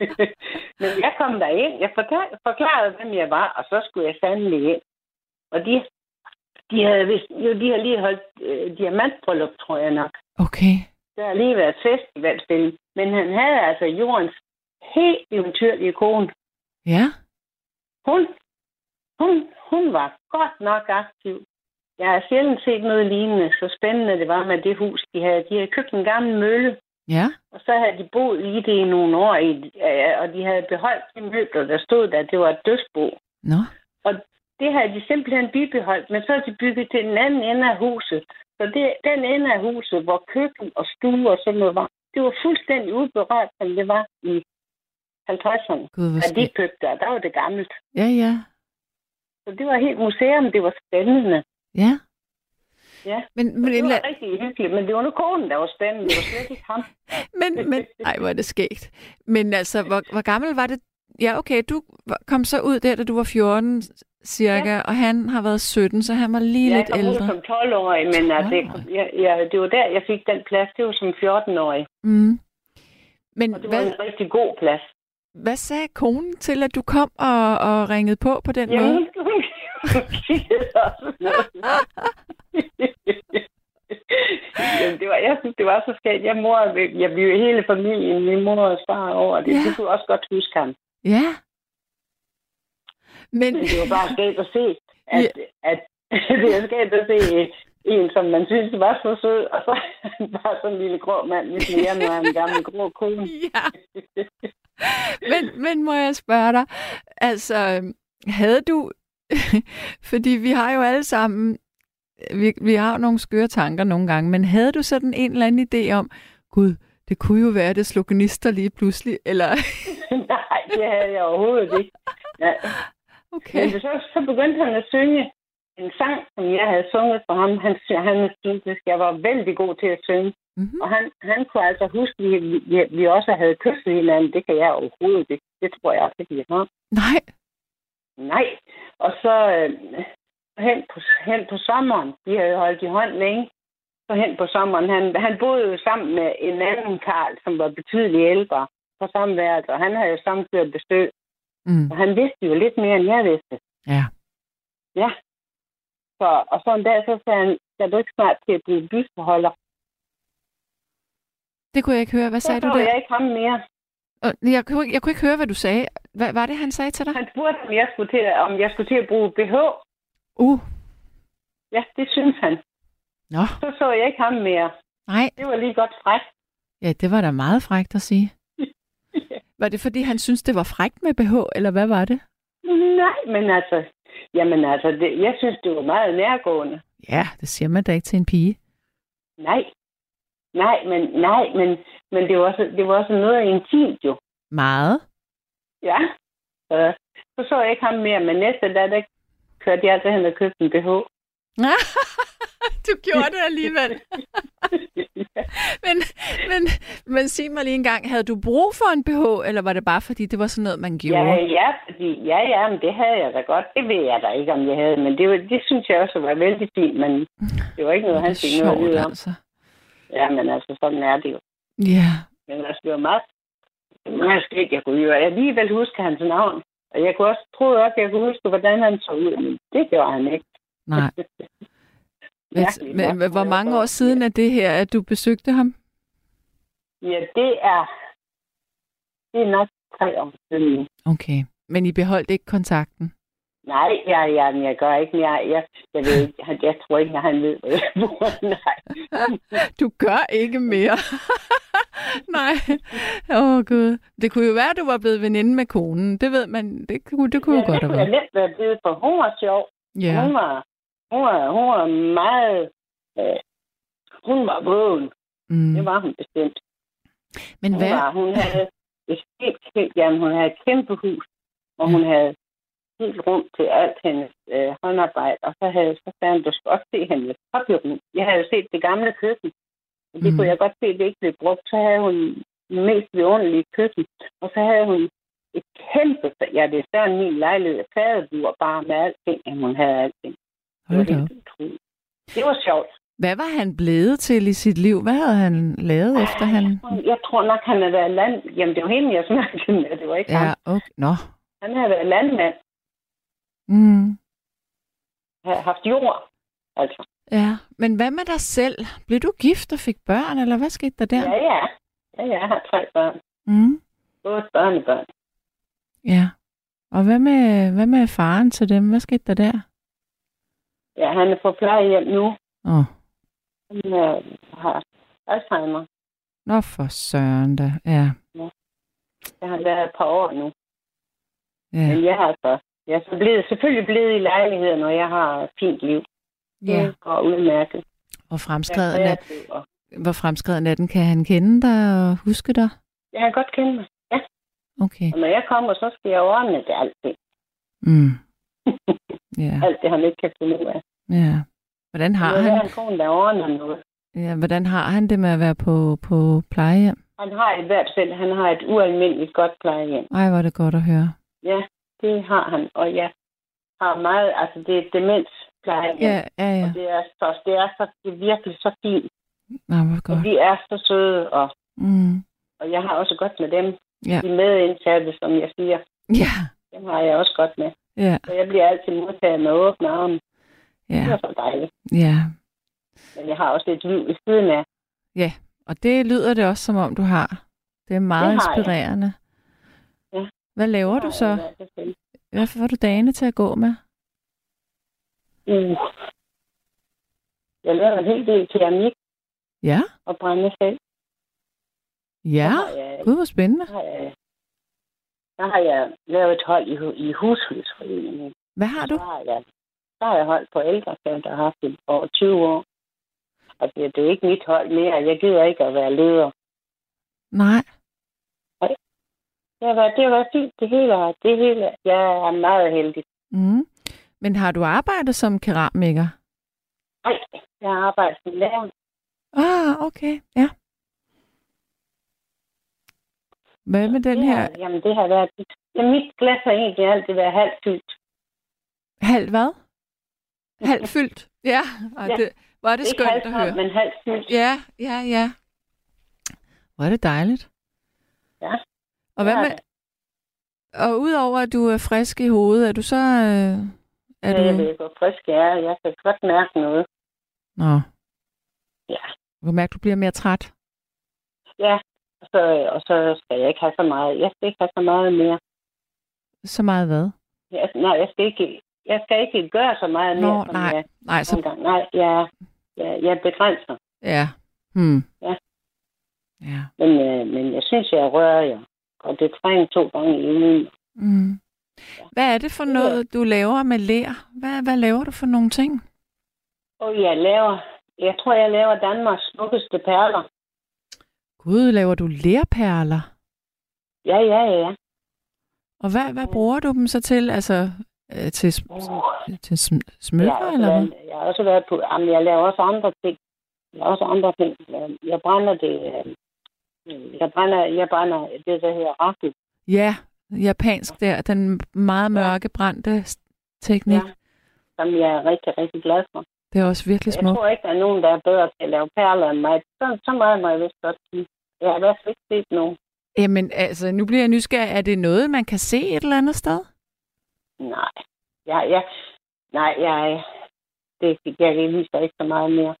Men jeg kom derind. Jeg forklarede, forklarede, hvem jeg var, og så skulle jeg sandelig ind. Og de, de havde, vist, jo, de havde lige holdt øh, diamantbryllup, tror jeg nok. Okay. Der har lige været festivalspil. Men han havde altså jordens helt eventyrlige kone. Ja. Hun, hun, hun var godt nok aktiv. Jeg har sjældent set noget lignende, så spændende det var med det hus, de havde. De havde købt en gammel mølle, Ja. og så havde de boet i det i nogle år, i, og de havde beholdt de møbler, der stod der. Det var et dødsbo. Nå. Det havde de simpelthen bibeholdt, men så havde de bygget til den anden ende af huset. Så det, den ende af huset, hvor køkken og stue og sådan noget var, det var fuldstændig uberørt, som det var i 50'erne. Gud, hvor de købte der, der var det gammelt. Ja, ja. Så det var helt museum, det var spændende. Ja. Ja. Men, men, Det var la- rigtig hyggeligt, men det var nu konen, der var spændende. Det var slet ikke ham. men, men, ej, hvor er det skægt. Men altså, hvor, hvor gammel var det? Ja, okay, du kom så ud der, da du var 14 cirka, ja. og han har været 17, så han var lige Jeg lidt kom ud ældre. som 12-årig, men altså, 12-årig. jeg, jeg, det var der, jeg fik den plads. Det var som 14-årig, Mm. Men og det var hvad, en rigtig god plads. Hvad sagde konen til, at du kom og, og ringede på på den Jamen, måde? hun. Jamen, det var, jeg synes, det var så skægt. Jeg, mor, jeg blev hele familien, min mor og far over det. Ja. Ja. Det kunne også godt huske ham. Ja. Men, Men det var bare skægt at se, at, at det er skægt at se en, som man synes var så sød, og så bare sådan en lille grå mand, ligesom jeg nu er en gammel grå kone. ja. Men, men må jeg spørge dig, altså, havde du, fordi vi har jo alle sammen, vi, vi har jo nogle skøre tanker nogle gange, men havde du sådan en eller anden idé om, gud, det kunne jo være, det slog gnister lige pludselig, eller, Nej, det havde jeg overhovedet ikke. Ja. okay, Men så, så begyndte han at synge en sang, som jeg havde sunget for ham. Han, han syntes, at jeg var vældig god til at synge. Mm-hmm. Og han, han kunne altså huske, at vi, vi, vi også havde kysset hinanden. Det kan jeg overhovedet ikke. Det tror jeg ikke, vi har. nej, Nej. Og så øh, hen, på, hen på sommeren, vi havde holdt i hånd længe, så hen på sommeren, han, han boede jo sammen med en anden Karl, som var betydeligt ældre på samme værelse, og han havde jo samtidig besøg. mm. Og han vidste jo lidt mere, end jeg vidste. ja, Ja. Så, og så en dag, så sagde han, skal du ikke snart til at blive byforholder? Det kunne jeg ikke høre, hvad sagde du så der? jeg ikke ham mere. Og Jeg kunne, ikke- jeg kunne ikke høre, hvad du sagde. Hvad var det, han sagde til dig? Han spurgte, om jeg skulle til, om jeg skulle til at bruge BH. Uh, Ja, det synes han. nå, Så så jeg ikke ham mere. nej. Det var lige godt frækt. Ja, det var da meget frægt at sige. Var det, fordi han synes det var frægt med BH, eller hvad var det? Nej, men altså... Jamen altså, det, jeg synes, det var meget nærgående. Ja, det siger man da ikke til en pige. Nej. Nej, men, nej, men, men det, var også, det var også noget intimt jo. Meget. Ja. Så, så så jeg ikke ham mere, men næste dag, der kørte jeg altså hen og købte en BH. du gjorde det alligevel. men, men, men sig mig lige en gang, havde du brug for en BH, eller var det bare fordi, det var sådan noget, man gjorde? Ja, ja, fordi, ja, ja, men det havde jeg da godt. Det ved jeg da ikke, om jeg havde, men det, var, det synes jeg også var vældig fint, men det var ikke noget, han fik noget at vide om. altså. Ja, men altså, sådan er det jo. Ja, Men altså, det var meget, meget skægt, jeg kunne jo alligevel huske hans navn. Og jeg kunne også, troede også, jeg kunne huske, hvordan han så ud, men det gjorde han ikke. nej. Men, nok, men hvor jeg mange år siden er det her, at du besøgte ham? Ja, det er, det er nok tre år siden. Okay. Men I beholdt ikke kontakten? Nej, ja, ja, men jeg gør ikke mere. Jeg, jeg, ved ikke, jeg, jeg tror ikke, at han ved, hvad jeg bor. Nej. Du gør ikke mere. Nej. Åh, oh, Gud. Det kunne jo være, at du var blevet veninde med konen. Det ved man. Det kunne, det kunne ja, jo godt det have kunne jeg været. nemt være blevet, for hun var sjov. Ja. Hun var, hun var, hun var meget... Øh, hun var vågen. Mm. Det var hun bestemt. Men Hun, hvad? var, hun havde et helt, helt, jamen, hun havde et kæmpe hus, og hun havde helt rum til alt hendes øh, håndarbejde. Og så havde så sagde hun, du skal også se hendes hobbyrum. Jeg havde jo set det gamle køkken. Og det Mm. kunne jeg godt se, at det ikke blev brugt. Så havde hun den mest vidunderlige køkken. Og så havde hun et kæmpe, ja, det er større end min lejlighed, fadebur bare med alting, og hun havde alting. Det var helt utroligt. Det var sjovt. Hvad var han blevet til i sit liv? Hvad havde han lavet efter han... Jeg tror nok, han har været land... Jamen, det var hende, jeg snakkede med. Det var ikke Ja, ham. okay. Nå. Han har været landmand. Mm. Har haft jord. Altså. Ja, men hvad med dig selv? Blev du gift og fik børn, eller hvad skete der der? Ja, ja. Ja, ja, jeg har tre børn. Mm. Både børnebørn. Ja. Og hvad med, hvad med faren til dem? Hvad skete der der? Ja, han er på plejehjem nu. Åh, oh. Han øh, har Alzheimer. nå for søren da. Ja, Jeg har været et par år nu. ja, Men jeg har så... Jeg er så blevet, selvfølgelig blevet i lejligheden, og jeg har et fint liv. ja. Går udmærket. Hvor Jeg fremskreden, er og hvor fremskreden er den? Kan han kende dig og huske dig? Jeg kan godt kende mig. Ja. Okay. Og når jeg kommer, så skal jeg ordne det alt. Mm. Ja, Alt det, han ikke kan finde ud af. ja. Hvordan har Det er han, en kone, der ordner noget. ja, hvordan har han det med at være på, på plejehjem? Han har i hvert fald han har et ualmindeligt godt plejehjem. Ej, hvor er det godt at høre. Ja, det har han. Og jeg har meget, altså det er et demensplejehjem. Ja, ja, ja. Og det er, så, det er, så, det er virkelig så fint. Nå, hvor Og godt. de er så søde, og, Mm. og jeg har også godt med dem. Ja. De medindsatte, som jeg siger, Ja, dem har jeg også godt med. ja, Så jeg bliver altid modtaget med åbne arme. Det ja, er så dejligt. ja. Men jeg har også et liv i siden af. Og det lyder det også, som om du har. Det er meget Det inspirerende. Hvad laver du så? Hvad får du dagene til at gå med? Uh. Jeg laver en hel del keramik Ja, og brænde selv. ja. Jeg, Gud, hvor spændende. så har jeg, så har jeg lavet et hold i, i hushusforeningen. Hvad har du? Så har jeg, har jeg holdt på ældrecenter og haft det over 20 år. Og det, det er ikke mit hold mere. Jeg gider ikke at være leder. Nej. Det været, det været fint. Det hele, er- det hele. Jeg er meget heldig. Mm. Men har du arbejdet som keramiker? Nej, jeg har arbejdet som lærer. Ah, okay. Ja. Hvad med den det her Har, jamen, det har været... Ja, mit glas har egentlig altid været halvt fyldt. halv hvad? Halv fyldt? Ja, Ej, Ja. det, var det Ikke skønt halvt at høre. men halvt fyldt. Ja, ja, ja. Hvor er det dejligt. Ja. Og hvad med, og udover at du er frisk i hovedet, er du så... Øh, er Ja, jeg du... ved, hvor frisk jeg er. Jeg kan godt mærke noget. Nå. Ja. Du kan mærke, at du bliver mere træt. Ja, Og så, og så skal jeg ikke have så meget. Jeg skal ikke have så meget mere. Så meget hvad? Jeg, nej, jeg skal ikke, jeg skal ikke gøre så meget mere, Nå, som nej. jeg Nej, så... engang. Nej, jeg, jeg, jeg begrænser. Ja. Hmm. Ja. Ja. Men, øh, men jeg synes, jeg rører jer. Og det trænger to gange i ugen. Mm. Hvad er det for noget, du laver med lær? Hvad, hvad laver du for nogle ting? Og jeg laver, jeg tror, jeg laver Danmarks smukkeste perler. Gud, laver du lærperler? Ja, ja, ja. Og hvad, hvad bruger du dem så til? Altså, øh, til, Uh, til smykker, også eller hvad? jeg har også været på, jamen, jeg laver også andre ting. Jeg har også andre ting. Jeg brænder det, øh, jeg brænder, jeg brænder det, der hedder raffel. Ja, japansk der, den meget mørke brændte teknik. Ja. Som jeg er rigtig, rigtig glad for. Det er også virkelig Jeg smukt. tror ikke, der er nogen, der er bedre til at lave perler end mig. Så, så meget må jeg vist godt sige. Jeg har i hvert fald ikke set nogen. Jamen, altså, nu bliver jeg nysgerrig. Er det noget, man kan se et eller andet sted? Nej. Jeg, jeg, nej, jeg, det, jeg viser ikke så meget mere.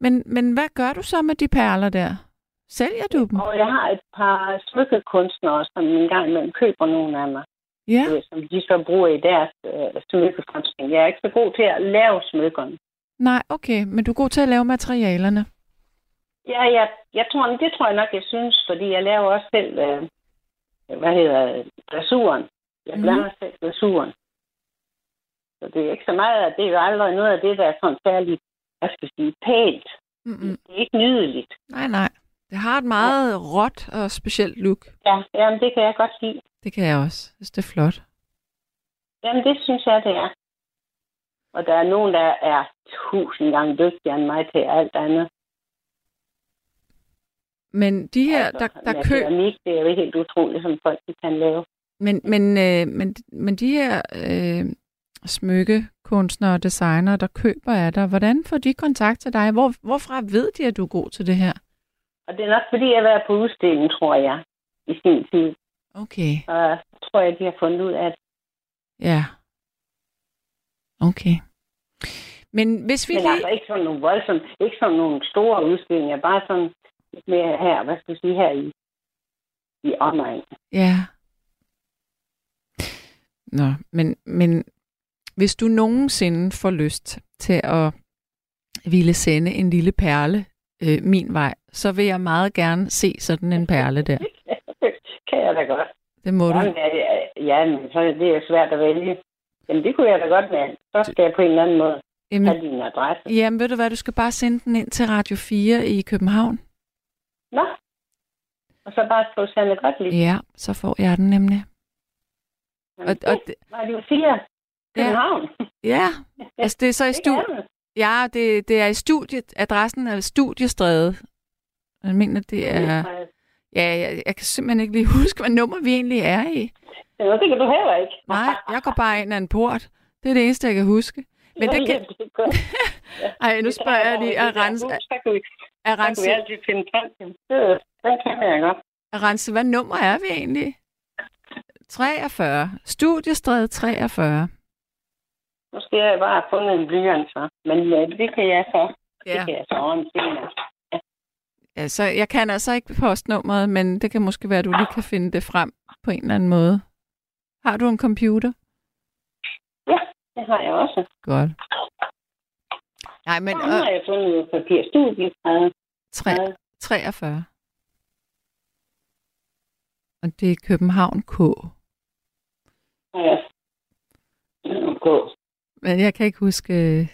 Men, men hvad gør du så med de perler der? Sælger du dem? Og jeg har et par smykkekunstnere, som en gang imellem køber nogle af mig. Ja. ved, som de så bruger i deres øh, smykkekunstning. Jeg er ikke så god til at lave smykkerne. Nej, okay. Men du er god til at lave materialerne. Ja, jeg, jeg tror, det tror jeg nok, jeg synes, fordi jeg laver også selv, øh, hvad hedder glasuren. Jeg Mhm. blander selv glasuren. Så det er ikke så meget, at det er jo aldrig noget af det, der er sådan særligt, hvad skal jeg sige, pænt. Mm-mm. Det er ikke nydeligt. Nej, nej. Det har et meget råt og specielt look. Ja, jamen, det kan jeg godt lide. Det kan jeg også. Jeg synes, det er flot. Jamen, det synes jeg, det er. Og der er nogen, der er tusind gange dygtigere end mig til alt andet. Men de her, Altså, der, der med kø... Keramik, det er jo helt utroligt, som folk kan lave. Men, men, øh, men, men de her øh, smykkekunstnere og designere, der køber af dig, hvordan får de kontakt til dig? Hvor, hvorfra ved de, at du er god til det her? Og det er nok, fordi jeg har været på udstilling, tror jeg, i sin tid. Okay, Og jeg tror jeg, de har fundet ud af det. ja. Okay. Men hvis vi Men lige... altså ikke sådan nogle voldsomme, ikke sådan nogle store udstillinger, bare sådan lidt mere her, hvad skal jeg sige, her i, i omegn. Ja. Nå, men, men hvis du nogensinde får lyst til at ville sende en lille perle øh, min vej, så vil jeg meget gerne se sådan en perle der. kan jeg da godt. Det må du. Jamen, ja, ja, så er det jo svært at vælge. Jamen, det kunne jeg da godt med. Så skal jeg på en eller anden måde have Jamen, din adresse. jamen, ved du hvad, du skal bare sende den ind til Radio 4 i København. Nå. Og så bare skrive Sanne Gottlieb. Ja, så får jeg den nemlig. Og, og, det jo fire? København. ja, altså det er så i studiet. Ja, det, det er i studiet. Adressen er Studiestræde. Jeg mener, det er... Ja, jeg, jeg kan simpelthen ikke lige huske, hvad nummer vi egentlig er i. Ja, det kan du heller ikke. Nej, jeg går bare ind ad en port. Det er det eneste, jeg kan huske. Men det kan... Ej, nu spørger jeg lige, Rens, Så kan vi, er så kan vi Rense, altid finde til. Det, kan jeg godt. Rense, hvad nummer er vi egentlig? 43. Studiestræde 43. Nu skal jeg bare have fundet en blyant så. Men ja, det kan jeg så. Det Ja. kan jeg så ordne senere. ja, så jeg kan altså ikke postnummeret, men det kan måske være, at du lige kan finde det frem på en eller anden måde. Har du en computer? Ja, det har jeg også. Godt. Nej, men Så har jeg fundet noget papir. Studiestræde. øh, 43. Og det er København K. Ja. Okay. Men jeg kan ikke huske øh,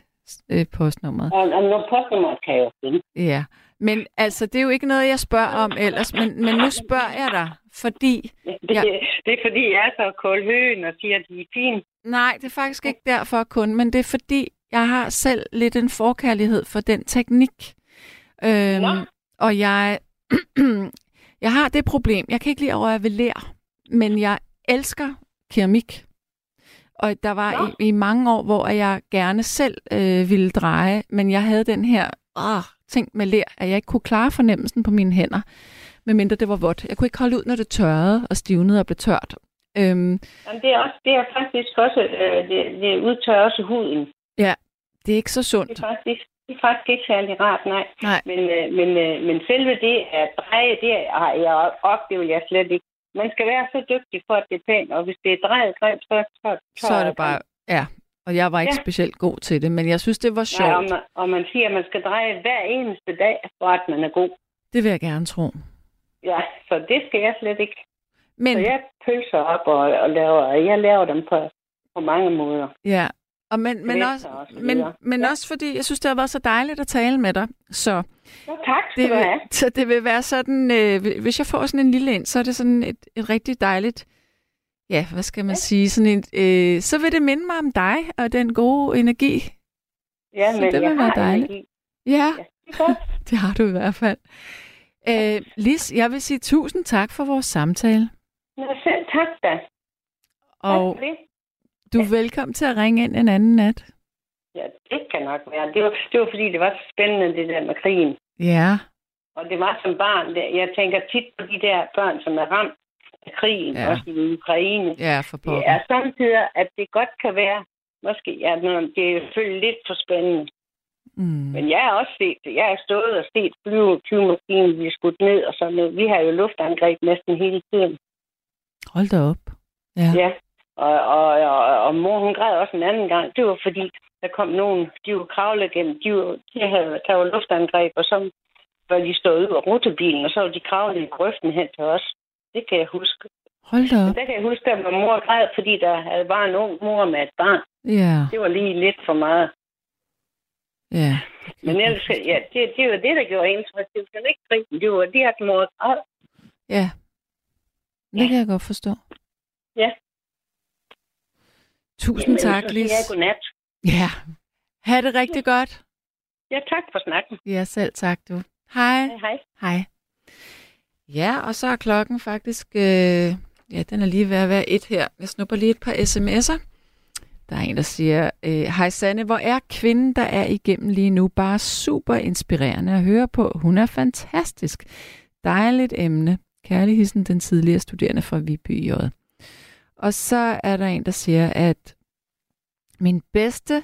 øh, postnummeret. Og, og nogle postnummer kan jeg jo. Ja, men altså, det er jo ikke noget, jeg spørger om ellers, men, men nu spørger jeg dig, fordi... Det, Ja. ja. det er fordi, jeg er så koldhøen og siger, at de er fine. Nej, det er faktisk ikke derfor kun, men det er fordi, jeg har selv lidt en forkærlighed for den teknik. Øhm, Nå. og jeg, jeg har det problem, jeg kan ikke lide at røre ved lær, men jeg elsker keramik. Og der var i, i mange år, hvor jeg gerne selv øh, ville dreje, men jeg havde den her åh, ting med lær, at jeg ikke kunne klare fornemmelsen på mine hænder, medmindre det var vådt. Jeg kunne ikke holde ud, når det tørrede og stivnede og blev tørt. Øhm, Jamen, det er, også, det er faktisk også, øh, det, det udtørrer også huden. det er ikke så sundt. Det er faktisk, Det er faktisk ikke særlig rart, nej. Nej. Men, øh, men, øh, men selve det at dreje, det har jeg oplevet jeg slet ikke. Man skal være så dygtig for, at det er pænt, og hvis det er drejet greb, så, så, Så er det bare... Ja, og jeg var ikke Ja. specielt god til det, men jeg synes, det var Nej, og, sjovt. man, og man siger, at man skal dreje hver eneste dag, for at man er god. Det vil jeg gerne tro. Ja, så det skal jeg slet ikke. Men, Så jeg pølser op og, og laver, jeg laver dem på, på mange måder. ja, og men, men, også, og så men, men Ja. også fordi, jeg synes, det har været så dejligt at tale med dig. Så Så tak skal det, du have. så det vil være sådan, øh, hvis jeg får sådan en lille ind, så er det sådan et, et rigtig dejligt, ja, hvad skal man Ja. sige, sådan en, øh, så vil det minde mig om dig og den gode energi. Ja, så men det vil være dejligt. energi. Ja, Ja, det det har du i hvert fald. Øh, Lis, jeg vil sige tusind tak for vores samtale. Nå, selv tak da. Tak Og for det. Du er velkommen til at ringe ind en anden nat. Ja, det kan nok være. Det var, det var fordi, det var så spændende, det der med krigen. Ja, Og det var som barn. Der. Jeg tænker tit på de der børn, som er ramt af krigen, Ja. også i Ukraine. ja, for Det pokker. er samtidig, at det godt kan være, måske, ja, det er selvfølgelig lidt for spændende. Mm. Men jeg har også set det. Jeg har stået og set flyvemaskinen blive skudt ned og sådan noget. Vi har jo luftangreb næsten hele tiden. Hold da op. Ja. Ja. Og, og, og, og mor, hun græd også en anden gang. Det var fordi, der kom nogen, de var kravlet igennem, de, var, de havde, der var luftangreb, og så var de stået ud af rutebilen, og så var de kravlet i grøften hen til os. Det kan jeg huske. Hold da op. der kan jeg huske, at min mor græd, fordi der havde bare en ung mor med et barn. Ja, Det var lige lidt for meget. ja. Men ellers, ja, det, det var det, der gjorde indtryk. Det var ikke krigen. Det var det, at mor græd. Ja. Det Ja. kan jeg godt forstå. Ja. Tusind Jamen, tak, Lis. jeg godnat. Ja. Ha' det rigtig godt. Ja, tak for snakken. Ja, selv tak, du. Hej. Hej, hej. Hej. Ja, og så er klokken faktisk... Øh, ja, den er lige ved at være et her. Jeg snupper lige et par sms'er. Der er en, der siger, øh, Hej Sanne, hvor er kvinden, der er igennem lige nu, bare super inspirerende at høre på. Hun er fantastisk. Dejligt emne. Kærlig hilsen, den tidligere studerende fra Viby J. Og så er der en, der siger, at min bedste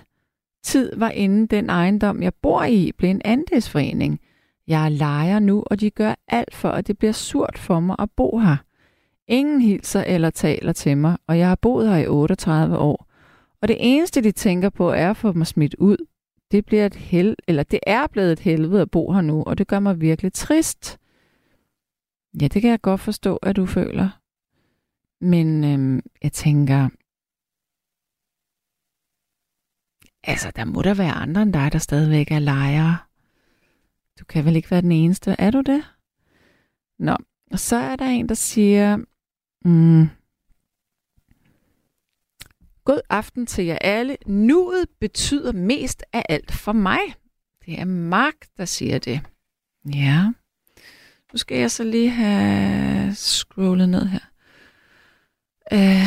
tid var inden den ejendom, jeg bor i, blev en andelsforening. Jeg lejer nu, og de gør alt for, at det bliver surt for mig at bo her. Ingen hilser eller taler til mig, og jeg har boet her i 38 år. Og det eneste, de tænker på, er at få mig smidt ud. Det, bliver et hel eller det er blevet et helvede at bo her nu, og det gør mig virkelig trist. Ja, det kan jeg godt forstå, at du føler. Men øhm, jeg tænker, altså, der må der være andre end dig, der stadigvæk er lejere. Du kan vel ikke være den eneste, er du det? Nå, og så er der en, der siger, mm, God aften til jer alle. Nuet betyder mest af alt for mig. Det er Mark, der siger det. Ja. Nu skal jeg så lige have scrollet ned her. Øh,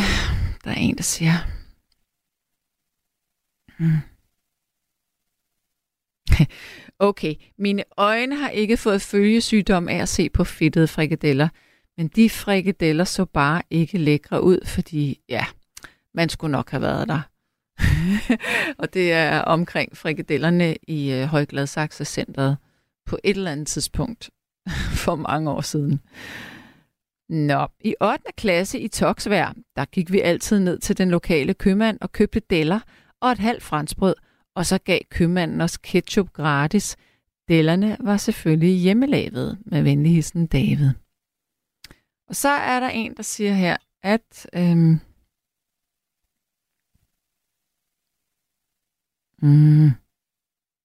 der er en, der siger... Hmm. Okay, mine øjne har ikke fået følgesygdom af at se på fedtede frikadeller, men de frikadeller så bare ikke lækre ud, fordi ja, man skulle nok have været der. og det er omkring frikadellerne i øh, Højgladsaxe Centeret på et eller andet tidspunkt for mange år siden. Nå, i 8. klasse i Toksvær, der gik vi altid ned til den lokale købmand og købte deller og et halvt franskbrød, og så gav købmanden os ketchup gratis. Dellerne var selvfølgelig hjemmelavet med venligheden David. Og så er der en, der siger her, at øhm, mm,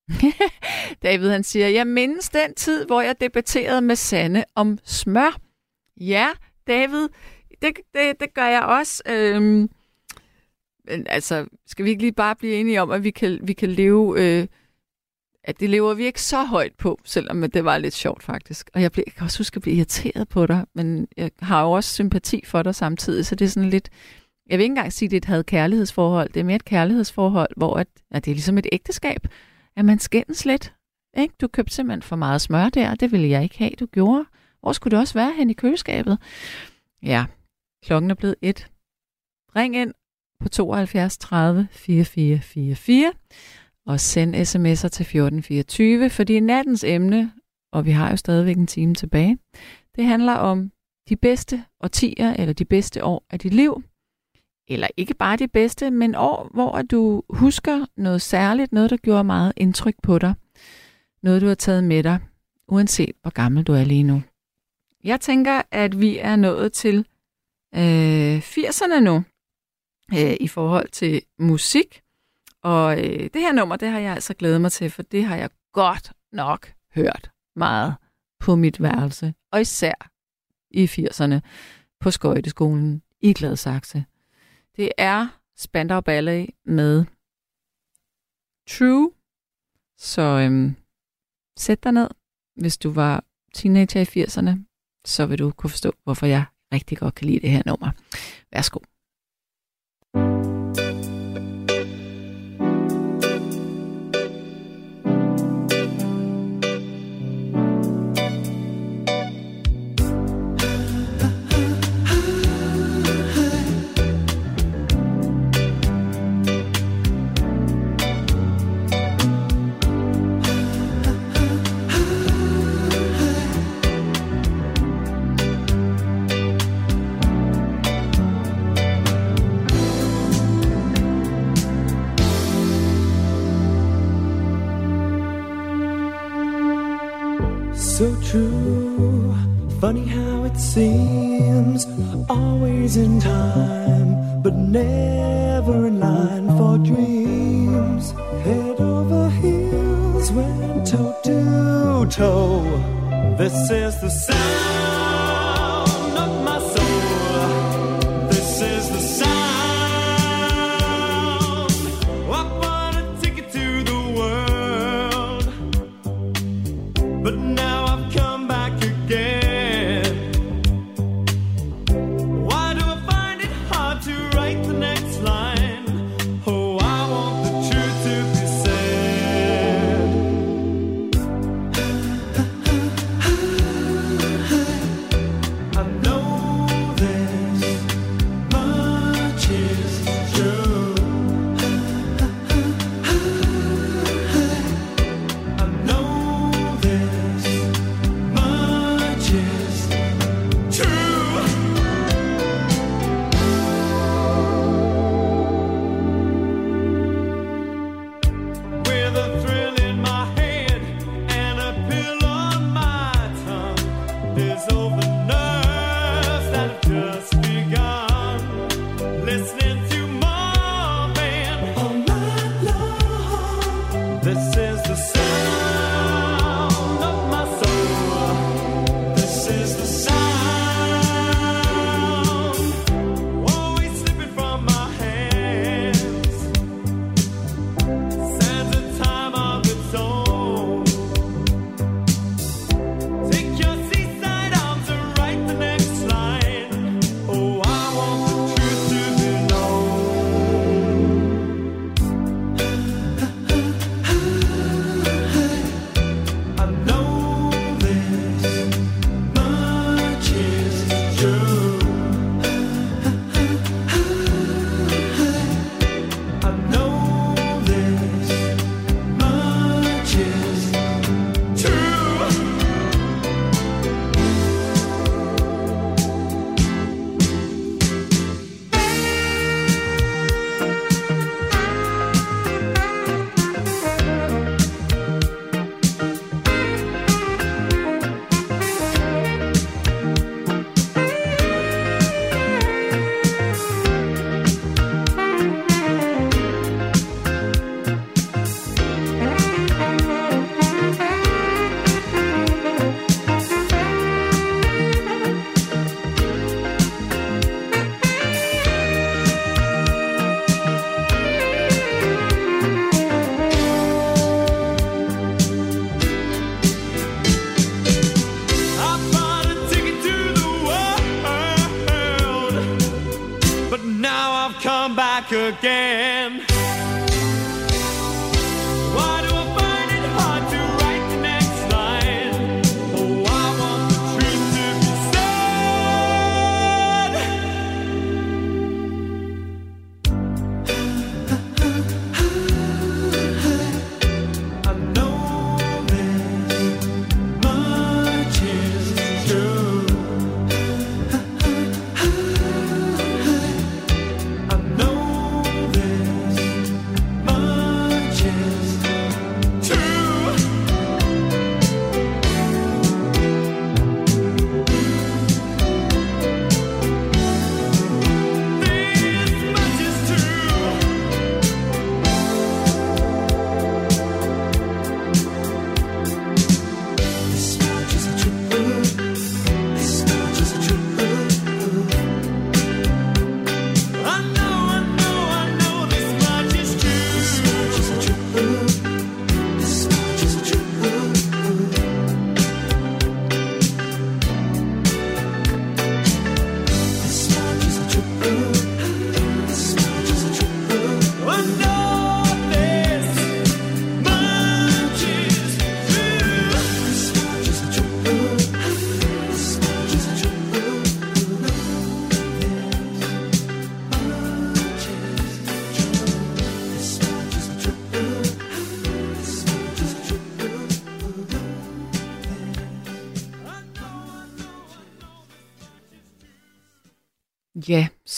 David han siger, jeg mindes den tid, hvor jeg debatterede med Sanne om smør. Ja, David, det, det, det gør jeg også. Øhm, altså, skal vi ikke lige bare blive enige om, at vi kan, vi kan leve, øh, at det lever vi ikke så højt på, selvom det var lidt sjovt faktisk. Og jeg, blev, jeg kan også huske at blive irriteret på dig, men jeg har jo også sympati for dig samtidig, så det er sådan lidt, jeg vil ikke engang sige, at det er et kærlighedsforhold, det er mere et kærlighedsforhold, hvor at, at det er ligesom et ægteskab, at man skændes lidt. Ikke? Du købte simpelthen for meget smør der, det ville jeg ikke have, du gjorde. Hvor skulle det også være hen i køleskabet? Ja, klokken er blevet et. Ring ind på 72 30 44 44. og send sms'er til 1424, fordi nattens emne, og vi har jo stadigvæk en time tilbage, det handler om de bedste årtier eller de bedste år af dit liv. Eller ikke bare de bedste, men år, hvor du husker noget særligt, noget der gjorde meget indtryk på dig. Noget du har taget med dig, uanset hvor gammel du er lige nu. Jeg tænker, at vi er nået til øh, 80'erne nu øh, i forhold til musik. Og øh, det her nummer, det har jeg altså glædet mig til, for det har jeg godt nok hørt meget på mit værelse. Og især i 80'erne på skøjteskolen i Gladsaxe. Det er Spandau Ballet med True. Så øhm, sæt dig ned, hvis du var teenager i 80'erne, så vil du kunne forstå, hvorfor jeg rigtig godt kan lide det her nummer. Værsgo. Seems, always in time, but never in line for dreams. Head over heels, went toe to toe. This is the sound of my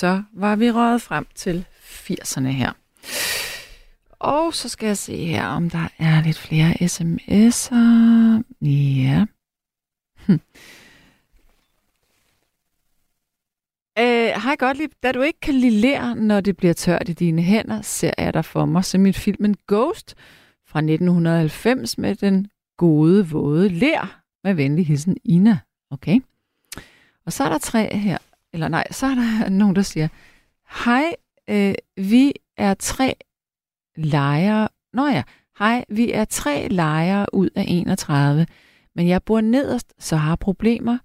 så var vi røget frem til 80'erne her. Og så skal jeg se her, om der er lidt flere sms'er. Ja. Hm. Øh, hej Gottlieb, da du ikke kan lide når det bliver tørt i dine hænder, ser jeg dig for mig som i filmen Ghost fra 1990 med den gode, våde ler. Med venlig hilsen, Ina. Okay. Og så er der tre her. Eller nej, så er der nogen, der siger, Hej, øh, vi er tre lejere. Nå ja, hej, vi er tre lejere ud af 31, men jeg bor nederst, så har problemer,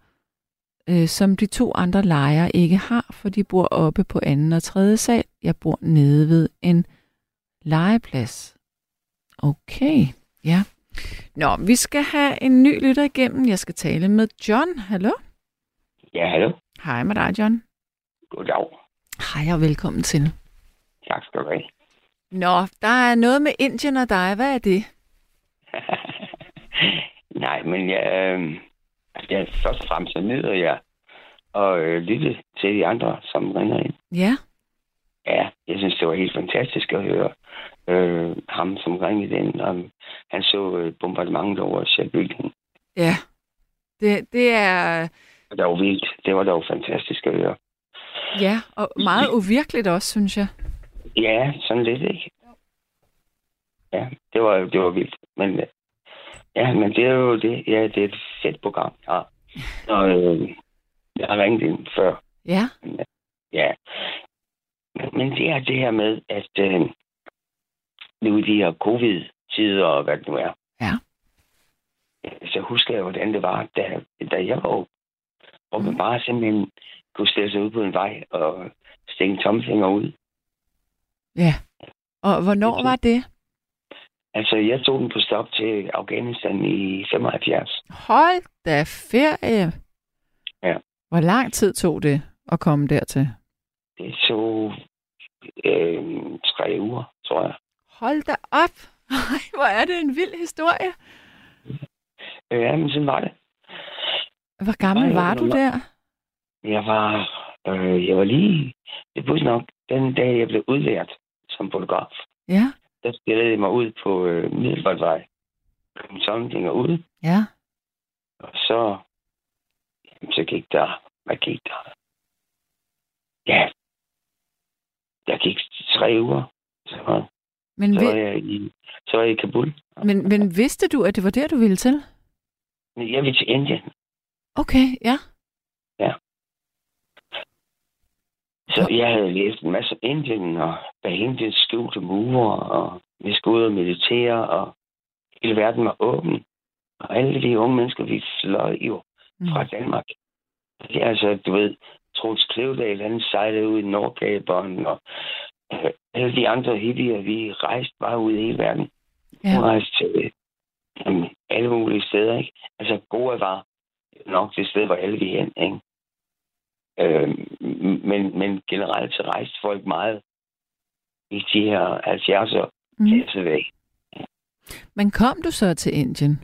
øh, som de to andre lejere ikke har, for de bor oppe på anden og tredje sal. Jeg bor nede ved en legeplads. Okay, ja. Nå, vi skal have en ny lytter igennem. Jeg skal tale med John. Hallo? Ja, hallo. Hej med dig, John. Goddag. Hej og velkommen til. Tak skal du have. Nå, der er noget med Indien og dig. Hvad er det? Nej, men jeg, øh, altså, jeg først og fremmest nyder jeg og øh, lytte til de andre, som ringer ind. Ja, Ja, jeg synes, det var helt fantastisk at høre øh, ham, som ringede ind. Om, han så øh, bombardementet over Sjælbygden. ja. Det, det er, Det var vildt. Det var dog fantastisk at høre. ja, og meget uvirkeligt også, synes jeg. Ja, sådan lidt, ikke? Ja, det var, det var vildt. Men, ja, men det er jo det. Ja, det er et fedt program. Ja. Og, øh, jeg har ringet ind før. Ja, Ja. Men, men det er det her med, at øh, nu i de her covid-tider og hvad det nu er. Ja. Så husker jeg, hvordan det var, da, da jeg var. Hvor man bare simpelthen kunne stille sig ud på en vej og stikke tomfinger ud. ja. Og hvornår var det? Altså, jeg tog den på stop til Afghanistan i 75. Hold da ferie. Ja. Hvor lang tid tog det at komme dertil? Det tog øh, tre uger, tror jeg. Hold da op. Ej, hvor er det en vild historie. Ja, men sådan var det. Hvor gammel Ej, var du der? Jeg var, øh, jeg var lige, det var nok den dag, jeg blev udlært som fotograf. Ja, Der stillede jeg mig ud på øh, Middelfartvej. Kom tomfinger ud, ja. og så, jamen, så gik der, hvad gik der? Ja, der gik tre uger. Så, Men, så, vi, var jeg i, så var jeg i Kabul. men, men vidste du, at det var der, du ville til? Jeg vil til Indien. Okay, ja. Så jeg havde læst en masse Indien, og bag Indiens skjulte mure, og vi skulle ud og meditere, og hele verden var åben. Og alle de unge mennesker, vi fløj jo Mm. fra Danmark. Det er altså, du ved, Troels Klevdal, han sejlede ud i Nordkaberen, og øh, alle de andre hippier, vi rejste bare ud i hele verden. Ja. Ja. rejste til øh, alle mulige steder, ikke? Altså, Goa var nok det sted, hvor alle vi hen, ikke? Øh, men, men generelt så rejste folk meget i de her 70'er Mm. mm. væk. Men kom du så til Indien?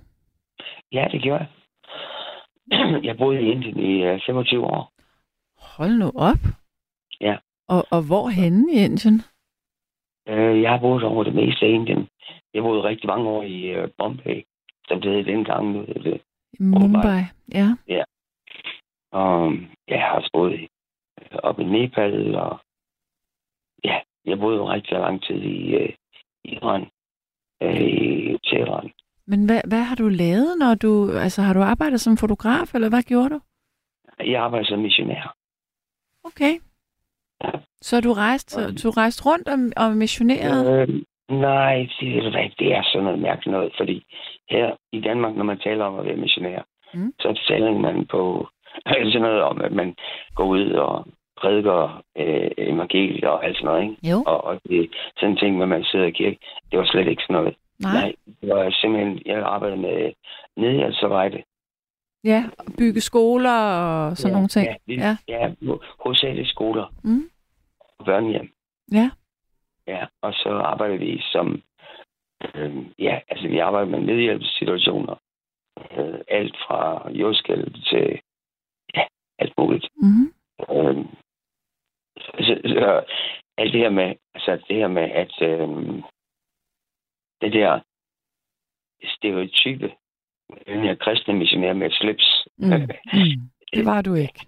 Ja, det gjorde jeg. Jeg boede i Indien i øh, 25 år. Hold nu op. Ja. Og, og hvor henne i Indien? Øh, Jeg har boet over det meste af Indien. Jeg boede rigtig mange år i øh, Bombay, som det hed dengang. Nu hedder det. I Mumbai. Ja. Og jeg har også boet op i Nepal, og ja, jeg boede jo rigtig lang tid i øh, Iran, øh, i Teheran. Men hvad, hvad har du lavet, når du... Altså, har du arbejdet som fotograf, eller hvad gjorde du? Jeg arbejder som missionær. Okay. Ja. Så du rejste, du rejste rundt og, og missionerede? Øh, nej, det, hvad, det er sådan noget mærkeligt noget, fordi her i Danmark, når man taler om at være missionær, Mm. så taler man på sådan noget om, at man går ud og prædiker øh, evangeliet og alt sådan noget, ikke? Jo. Og, og det, sådan ting, når man sidder i kirke, det var slet ikke sådan noget. Nej. Nej, det var simpelthen, jeg arbejdede med nødhjælpsarbejde. Ja, og bygge skoler og sådan ja, nogle ting. Ja, det, Ja. ja. ja hovedsageligt skoler Mm. og børnehjem. Ja. Ja, og så arbejder vi som, øh, ja, altså vi arbejder med nødhjælpssituationer. Øh, alt fra jordskælv til, ja, alt muligt. Mm. Øh, så alt det her med, altså det her med, at øh, det der stereotype, den her kristne missionær med et slips. Mm. Mm. Det var du ikke.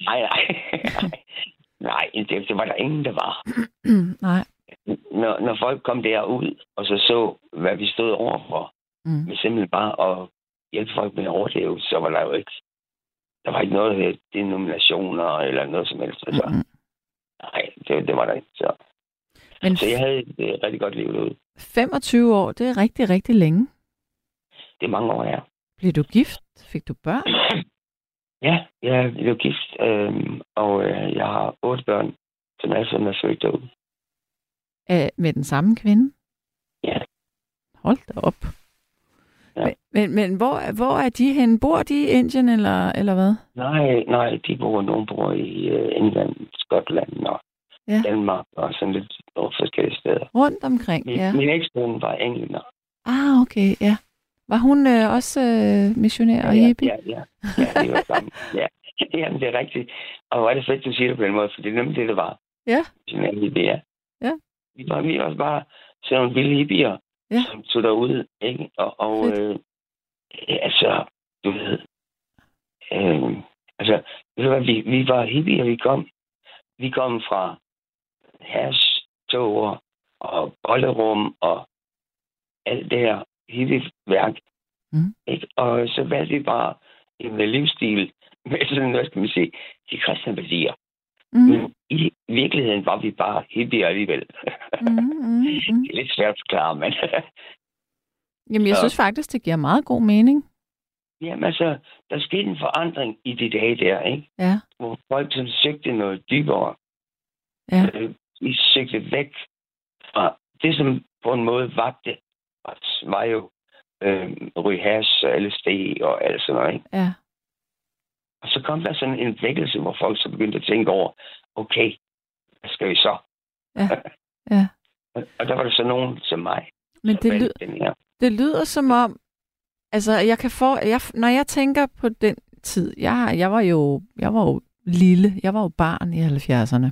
nej, nej, nej. Nej, det, det var der ingen, der var. Nej. Når, når folk kom derud, og så så, hvad vi stod overfor, Mm. med simpelthen bare at hjælpe folk med at overleve, så var der jo ikke, der var ikke noget, der denominationer eller noget som helst. Altså, Mm. nej, det, det var der ikke. Så, Men så jeg havde et øh, rigtig godt liv derude. 25 år, det er rigtig, rigtig længe. Det er mange år, ja. Blev du gift? Fik du børn? Ja, jeg blev gift, øh, og øh, jeg har otte børn, som alle sammen er født derude. Æ, med den samme kvinde? Ja. Hold da op. Ja. Men, men, men hvor, hvor er de henne? Bor de i Indien, eller, eller hvad? Nej, nej, de bor, nogen bor i øh, England, Skotland og Ja. Danmark og sådan lidt nogle forskellige steder. Rundt omkring, Min, ja. min ekskone var englænder. Ah, okay, ja. Var hun øh, også øh, missionær og ja, hippie? ja, ja, ja, det var sammen. ja. Jamen, det er rigtigt. Og hvor er det fedt, du siger det på den måde, for det er nemlig det, det var. Ja. En hippie, ja. Ja. Vi var, vi var bare sådan nogle vilde hippier, Ja. som tog derud, ikke? Og, og Fedt. øh, altså, du ved, øh, altså, ved du hvad, vi, vi var hippier, vi kom, vi kom fra hash, toger og bollerum og alt det her hippie-værk. Mm. Ikke? Og så valgte vi bare en livsstil med sådan, hvad skal man sige, de kristne værdier. Mm, Men i virkeligheden var vi bare hippier alligevel. mm, mm, mm. det er lidt svært at forklare, men... Jamen, jeg Så- synes faktisk, det giver meget god mening. Jamen altså, der skete en forandring i de dage der, ikke? Ja, Hvor folk som søgte noget dybere, ja. øh, de søgte væk fra det, som på en måde var det, var jo øh, ryge hash og LSD og alt sådan noget, ikke? ja. Og så kom der sådan en vækkelse, hvor folk så begyndte at tænke over, okay, hvad skal vi så? Ja, ja. og, der var der så nogen som mig, Men det, valgte lyd, den her. det lyder som om, altså jeg kan få, jeg, når jeg tænker på den tid, jeg, jeg var jo, jeg var jo lille, jeg var jo barn i 70'erne.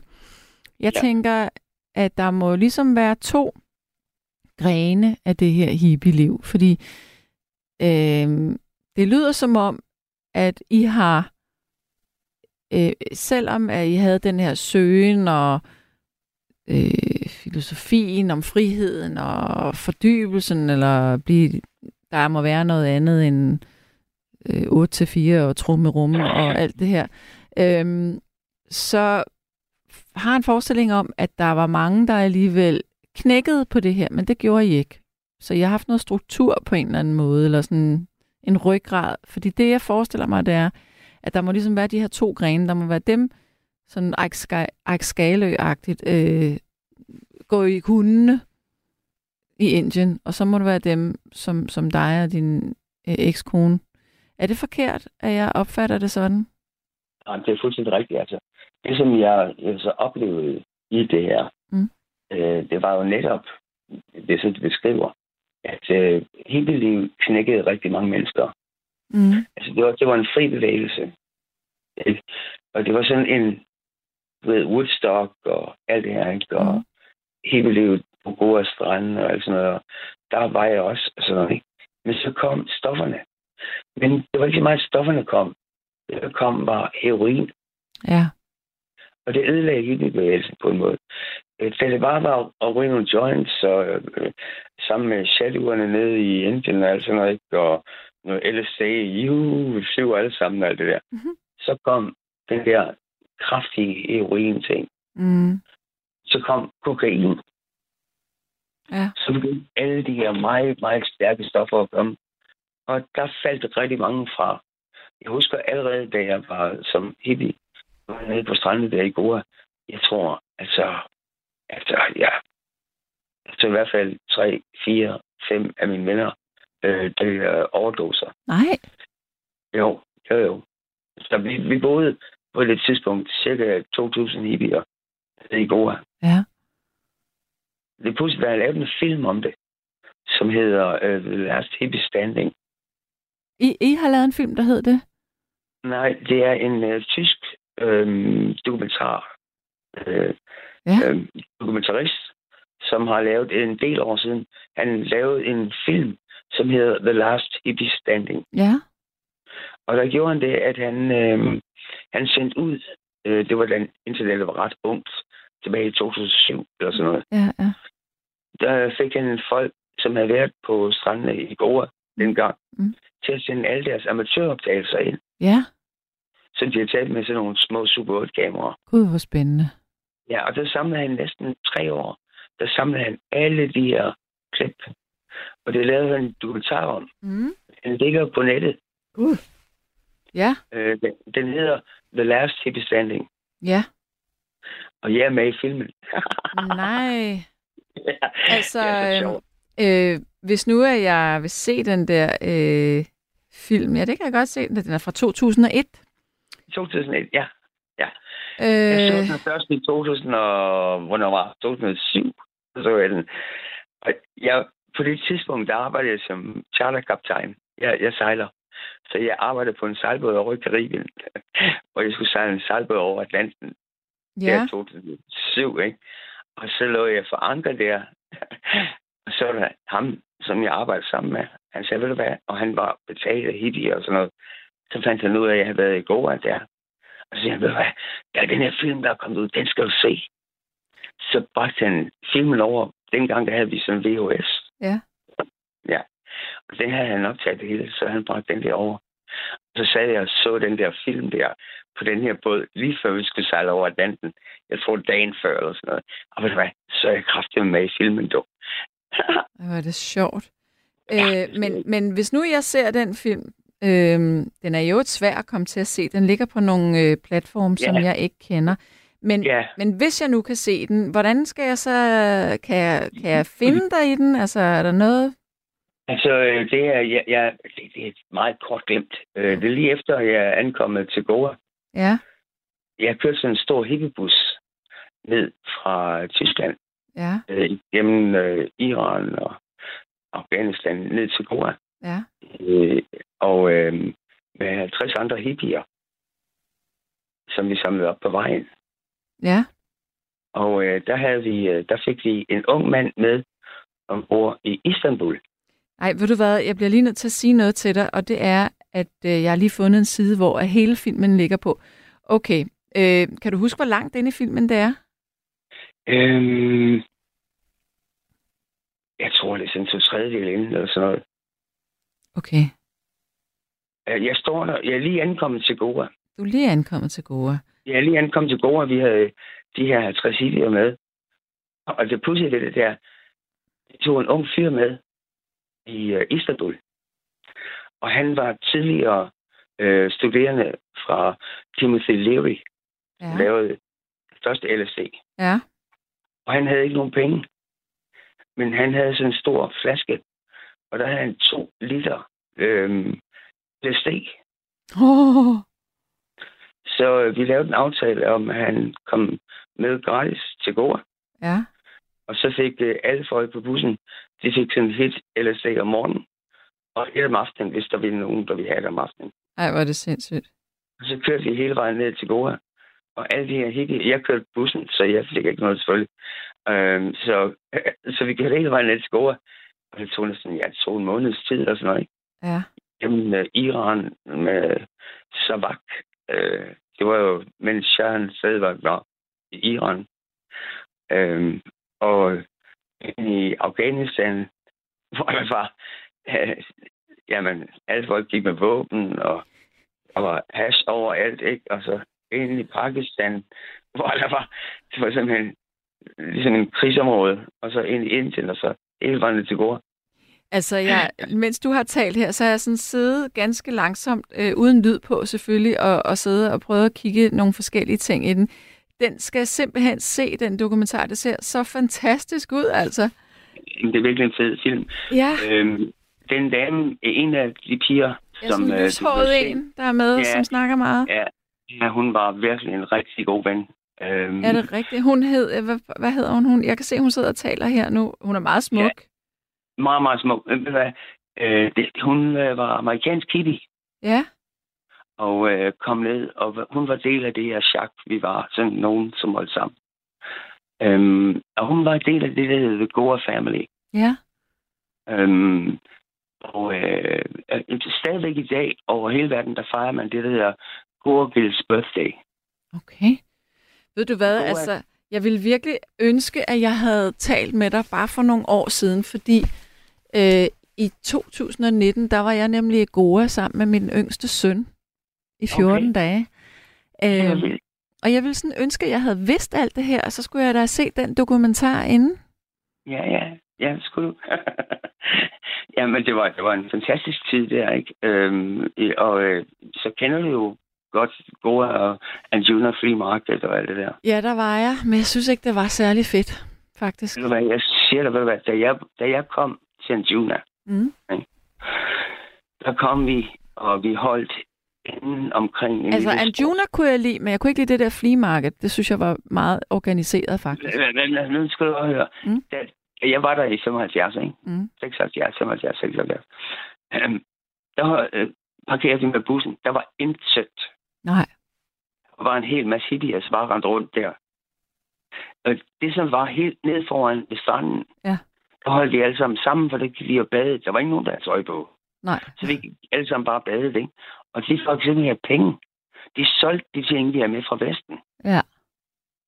Jeg Ja. tænker, at der må ligesom være to grene af det her hippie-liv, fordi øh, det lyder som om, at I har, øh, selvom at I havde den her søgen og øh, filosofien om friheden og fordybelsen, eller blive, der må være noget andet end øh, 8-4 og tro med og alt det her, øh, så har en forestilling om, at der var mange, der alligevel knækkede på det her, men det gjorde I ikke. Så jeg har haft noget struktur på en eller anden måde, eller sådan en ryggrad. Fordi det, jeg forestiller mig, det er, at der må ligesom være de her to grene. Der må være dem, sådan Skalø-agtigt, øh, gå i hundene i Indien, og så må det være dem, som, som dig og din øh, ekskone. Er det forkert, at jeg opfatter det sådan? Ja, det er fuldstændig rigtigt. Altså, det, som jeg, så oplevede i det her, Mm. øh, det var jo netop det, som du beskriver, at øh, hippie knækkede rigtig mange mennesker. Mm. Altså, det var, det var en fri bevægelse. Ikke? Og det var sådan en, du ved, Woodstock og alt det her, ikke? Og Mm. hippie på gode strande og alt sådan noget. Og Der var jeg også, og sådan noget, ikke? Men så kom stofferne. Men det var ikke så meget, at stofferne kom. Det, der kom, var heroin. Ja. Og det ødelagde hippiebevægelsen på en måde. Øh, Da det bare var at ryge nogle joints, og øh, sammen med shaluerne nede i Indien og alt sådan noget, ikke? og noget LSD, juhu, vi flyver alle sammen og alt det der. Mhm. Så kom den der kraftige heroin-ting. Mm. Så kom kokain. Ja. Så begyndte alle de her meget, meget stærke stoffer at komme. Og der faldt rigtig mange fra. Jeg husker allerede, da jeg var som hippie, var nede på stranden der i Goa. Jeg tror, altså, altså, ja, altså i hvert fald tre, fire, fem af mine venner, øh, det er overdoser. Nej. Jo, jo, jo. Så vi, vi boede på et tidspunkt cirka 2.000 hippier nede i Goa. Ja. Det er pludselig, der er lavet en film om det, som hedder uh, The Last Hippie Standing. I, I har lavet en film, der hed det? Nej, det er en uh, tysk uh, dokumentar øh, Ja. øh, dokumentarist, som har lavet en del år siden. Han lavede en film, som hedder The Last Hippie Standing. Ja. Og der gjorde han det, at han, øh, han sendte ud, øh, det var da internettet var ret ungt, tilbage i 2007 eller sådan noget. Ja, ja. Der fik han folk, som havde været på strandene i Goa dengang, Mm. til at sende alle deres amatøroptagelser ind. Ja. som de har taget med sådan nogle små Super 8-kameraer. Gud, hvor spændende. Ja, og der samlede han næsten tre år. Der samlede han alle de her klip. Og det lavede han en dokumentar om. Mm. Den ligger på nettet. Gud. Ja, Øh, den, den hedder The Last Hippie Standing. ja. Og jeg er med i filmen. Nej. ja, Altså, sjovt. Øh, hvis nu er jeg vil se den der øh, film, ja, det kan jeg godt se, den er fra 2001. 2001, ja. Jeg så Øh, den først i 2000 og, hvornår var det? 2007, så så jeg den. Og jeg, på det tidspunkt, der arbejdede jeg som charterkaptajn. Jeg, jeg sejler. Så jeg arbejdede på en sejlbåd over i Karibien, hvor jeg skulle sejle en sejlbåd over Atlanten. ja, Der 2007, ikke? Og så lå jeg for anker der. og så var der ham, som jeg arbejdede sammen med. Han sagde, ved du hvad? Og han var betalt af hippie og sådan noget. Så fandt han ud af, at jeg havde været i Goa der. Og så siger han, ved du hvad? Der er den her film, der er kommet ud. Den skal du se. Så bragte han filmen over. Dengang der havde vi sådan VHS. Ja. Ja. Og den havde han optaget det hele, så han bragte den der over. Og så sad jeg og så den der film der på den her båd, lige før vi skulle sejle over Atlanten. Jeg tror dagen før eller sådan noget. Og ved du hvad, så er jeg kraftigt med i filmen. Ej, hvor er det sjovt. Øh, men, men hvis nu jeg ser den film, øh, den er jo et svær at komme til at se. Den ligger på nogle øh, platforme, som Ja. jeg ikke kender. Men, Ja, men hvis jeg nu kan se den, hvordan skal jeg så, kan jeg, kan jeg finde dig i den? Altså, er der noget? altså øh, det er, jeg, jeg, det, det er meget kort glemt. Øh, Det er lige efter, jeg er ankommet til Goa. Ja, Jeg kørte sådan en stor hippiebus ned fra Tyskland, ja, øh, gennem øh, Iran og Afghanistan ned til Goa. ja. Øh, og øh, med 50 andre hippier, som vi samlede op på vejen. Ja, Og øh, der, havde vi, øh, der fik vi en ung mand med ombord i Istanbul. Ej, ved du hvad, jeg bliver lige nødt til at sige noget til dig, og det er, at øh, jeg har lige fundet en side, hvor at hele filmen ligger på. Okay, øh, kan du huske, hvor langt i filmen det er? Øhm, jeg tror, det er sådan to tredjedel inden, eller sådan noget. Okay, Øh, Jeg står der, jeg er lige ankommet til Goa. du er lige ankommet til Goa. Jeg er lige ankommet til Goa, vi havde de her 50 hippier med. Og det ved det der, vi tog en ung fyr med i uh, Istanbul. Og han var tidligere øh, studerende fra Timothy Leary, Ja, ja. lavede første LSD. ja, Og han havde ikke nogen penge. Men han havde sådan en stor flaske, og der havde han to liter øh, LSD. oh, Så øh, vi lavede en aftale om, at han kom med gratis til Goa. ja. Og så fik øh, alle folk på bussen, de fik sådan hit LSD om morgenen. Og et om aftenen, hvis der ville nogen, der ville have det om aftenen. Ej, hvor er det sindssygt. Og så kørte vi hele vejen ned til Goa. Og alle de her hippie, jeg kørte bussen, så jeg fik ikke noget selvfølgelig. Øhm, så, så vi kørte hele vejen ned til Goa. Og det tog næsten, ja, det tog en måneds tid eller sådan noget. Ikke? Ja, Jamen, øh, Iran med Savak. Øh, det var jo, mens Shahen stadig var, i Iran. Øh, og i Afghanistan, hvor der var, øh, jamen, alle folk gik med våben, og der var hash overalt, ikke? Og så ind i Pakistan, hvor der var, det var simpelthen ligesom en krigsområde, og så ind i Indien, og så hele vejen til Goa altså jeg, mens du har talt her, så har jeg sådan siddet ganske langsomt, øh, uden lyd på selvfølgelig, og, og siddet og prøvet at kigge nogle forskellige ting i den. Den skal simpelthen se, den dokumentar. Det ser så fantastisk ud, altså. Det er virkelig en fed film. Ja, Øhm, den dame, en af de piger, jeg er som... sådan øh, en lyshåret der er med, Ja. som snakker meget. Ja, ja, hun var virkelig en rigtig god ven. Øhm, Er det rigtigt? Hun hed, øh, hvad, hvad hedder hun? hun? Jeg kan se, hun sidder og taler her nu. Hun er meget smuk. Meget, meget smuk. Ved du hvad? Øh, det, hun øh, var amerikansk hippie, Ja, og øh, kom ned, og hun var del af det her chak, vi var, sådan nogen, som holdt sammen. Øhm, og hun var del af det, der hedder The Goa Family. Ja. Øhm, og øh, øh, stadigvæk i dag, over hele verden, der fejrer man det, der hedder Goaville's Birthday. Okay. Ved du hvad, Goa- altså, jeg ville virkelig ønske, at jeg havde talt med dig bare for nogle år siden, fordi øh, i 2019, der var jeg nemlig i Goa sammen med min yngste søn i 14 Okay. dage. Øh, og jeg ville sådan ønske, at jeg havde vidst alt det her, og så skulle jeg da have set den dokumentar inden. Ja, ja. Ja, skulle du. Jamen, det var, det var en fantastisk tid der, ikke? Øhm, og øh, så kender du jo godt Goa og Anjuna Free Market og alt det der. Ja, der var jeg, men jeg synes ikke, det var særlig fedt, faktisk. Ved du hvad, jeg siger dig, ved du hvad, da jeg, da jeg kom til Anjuna, Mm. der kom vi, og vi holdt inden omkring en Altså, Anjuna kunne jeg lide, men jeg kunne ikke lide det der flea market. Det synes jeg var meget organiseret, faktisk. Nu skal du høre. Mm. Jeg var der i 75, ikke? Mm. 76, 75, 76. Um, der øh, parkerede vi med bussen. Der var intet. Nej. Der var en hel masse hippier, bare rundt der. Og det, som var helt ned foran ved stranden, Ja. Der holdt vi alle sammen sammen, for der gik vi og badede. Der var ikke nogen, der havde tøj på. Nej. Så vi gik alle sammen bare badet, ikke? Og de folk, som havde penge, de solgte de ting, de havde med fra Vesten. Ja.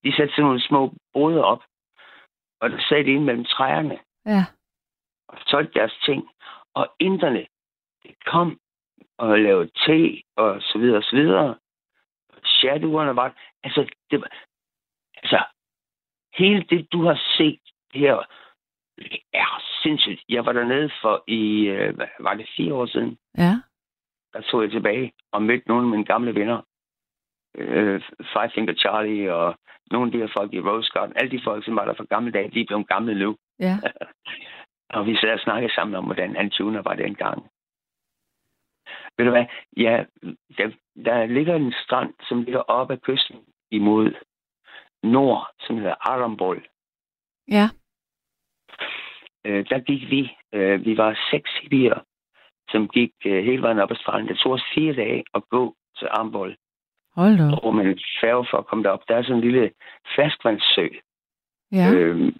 De satte sådan nogle små boder op, og der sad de inde mellem træerne Ja. og solgte deres ting. Og inderne, det kom og lavede te og så videre og så videre. Shadowana var... Altså, det var... Altså, hele det, du har set her, er sindssygt. Jeg var dernede for i... Øh, var det fire år siden? Ja. der tog jeg tilbage og mødte nogle af mine gamle venner. Øh, Five Finger Charlie og nogle af de her folk i Rose Garden. Alle de folk, som var der for gamle dage, de er blevet gamle nu. Ja. Og vi sad og snakkede sammen om, hvordan Antuna var dengang. Ved du hvad? Ja, der, der ligger en strand, som ligger oppe af kysten imod nord, som hedder Arambol. Ja. Øh, der gik vi. Øh, vi var seks hippier, som gik øh, hele vejen op ad stranden. Det tog os fire dage at gå til Arambol. Hold da. Og med en færge for at komme derop. Der er sådan en lille ferskvandssø, Ja. øh,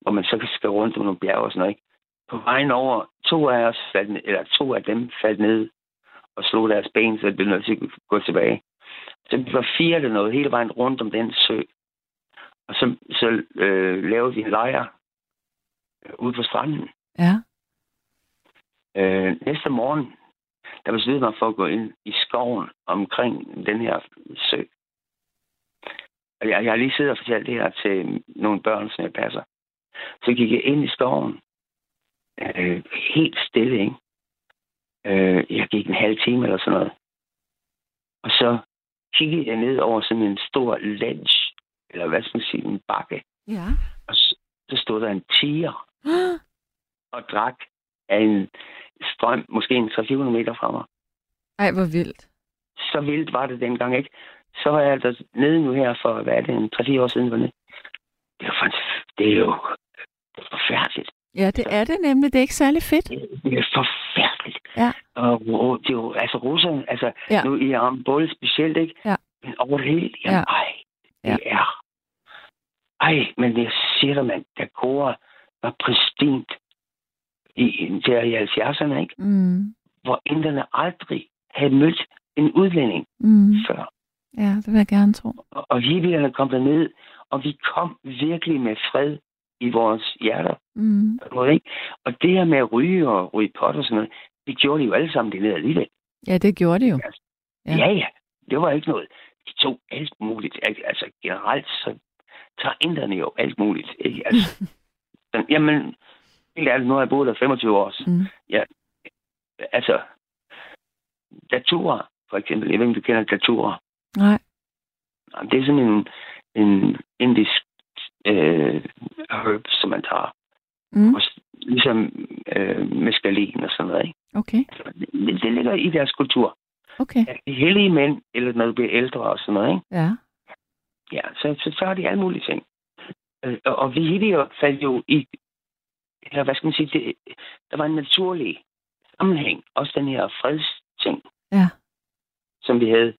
hvor man så kan skal rundt om nogle bjerge og sådan noget. Ikke? På vejen over, to af os faldt, ned- eller to af dem faldt ned og slog deres ben, så det blev nødt til at gå tilbage. Så vi var fire eller noget hele vejen rundt om den sø. Og så, så øh, lavede vi en lejr ude på stranden. Ja. Øh, næste morgen, der besluttede mig for at gå ind i skoven omkring den her sø. Og jeg, jeg har lige siddet og fortalt det her til nogle børn, som jeg passer. Så gik jeg ind i skoven. Øh, helt stille, ikke? Øh, jeg gik en halv time eller sådan noget. Og så kiggede jeg ned over sådan en stor ledge, eller hvad skal man sige, en bakke. Ja. Og så, så stod der en tiger og drak af en strøm, måske en 300 meter fra mig. Ej, hvor vildt. Så vildt var det dengang, ikke? Så var jeg altså nede nu her for, hvad er det, en 3-4 år siden, var det? Det er jo, fans- det er jo det er forfærdeligt. Ja, det er det nemlig. Det er ikke særlig fedt. Det er forfærdeligt. Ja. Og det er jo, altså russerne, altså Ja. nu i Armbol specielt, ikke? Ja. Men over det hele, jamen, Ja. ej, det Ja. er... Ej, men jeg siger dig, mand, da Cora var pristint i, der i 70'erne, ikke? Mm. Hvor inderne aldrig havde mødt en udlænding Mm. før. Ja, det vil jeg gerne tro. Og, og hippierne kom derned, og vi kom virkelig med fred i vores hjerter. Mm. måde, Ikke? Og det her med at ryge og ryge pot og sådan noget, det gjorde de jo alle sammen dernede alligevel. Ja, det gjorde det jo. Ja. Ja. ja, ja. Det var ikke noget. De tog alt muligt. Al- Altså generelt, så tager inderne jo alt muligt. Ikke? Altså, sådan, jamen, helt ærligt, nu har jeg boet der 25 år. Mm. altså, datura, for eksempel. Jeg ved ikke, om du kender datura. Nej. Det er sådan en, en indisk øh, herb, som man tager. Mm. Og ligesom øh, meskalin og sådan noget. Ikke? Okay. Det, det ligger i deres kultur. Okay. Ja, de hellige mænd, eller når du bliver ældre og sådan noget, ikke? Ja. Ja, så, så tager de alle mulige ting. Øh, Og, vi hippier faldt jo i, eller hvad skal man sige, det, der var en naturlig sammenhæng, også den her fredsting. Ja. som vi havde.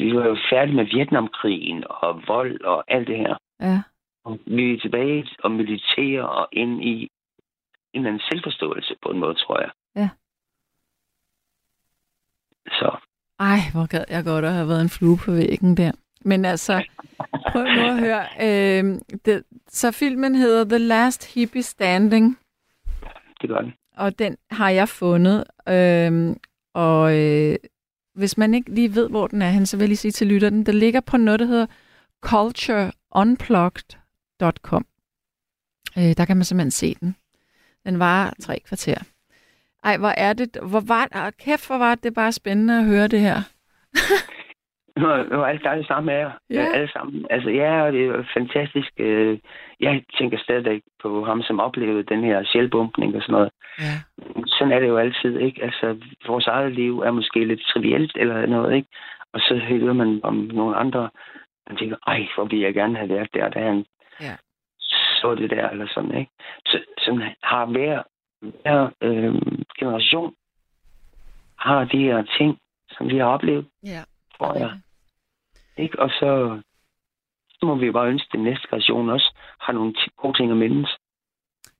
Vi var jo færdige med Vietnamkrigen og vold og alt det her. Ja. Og vi er tilbage og meditere og ind i en eller anden selvforståelse på en måde, tror jeg. Ja. Så Ej, hvor gad jeg godt at have været en flue på væggen der. Men altså, prøv nu at høre. Øh, det, så filmen hedder The Last Hippie Standing, det gør den. og den har jeg fundet. Øh, og øh, hvis man ikke lige ved, hvor den er hen, så vil jeg lige sige til lytteren, der ligger på noget, der hedder cultureunplugged.com. Øh, der kan man simpelthen se den. Den var tre kvarter. Ej, hvor er det, hvor var, kæft, hvor var det bare spændende at høre det her. Nu er, nu er alle dejlige sammen med jer. Ja. Alle sammen. Altså, ja, og det er fantastisk. øh, Jeg tænker stadigvæk på ham, som oplevede den her sjælbumpning og sådan noget. Ja. Sådan er det jo altid, ikke? Altså, vores eget liv er måske lidt trivielt eller noget, ikke? Og så hører man om nogle andre, man tænker, ej, hvor ville jeg gerne have været der, da han Ja. så det der, eller sådan, ikke? Så, sådan har hver, hver øh, generation har de her ting, som vi har oplevet, Ja. tror jeg. Ikke? Og så, så må vi jo bare ønske, at den næste generation også har nogle gode ting at mindes.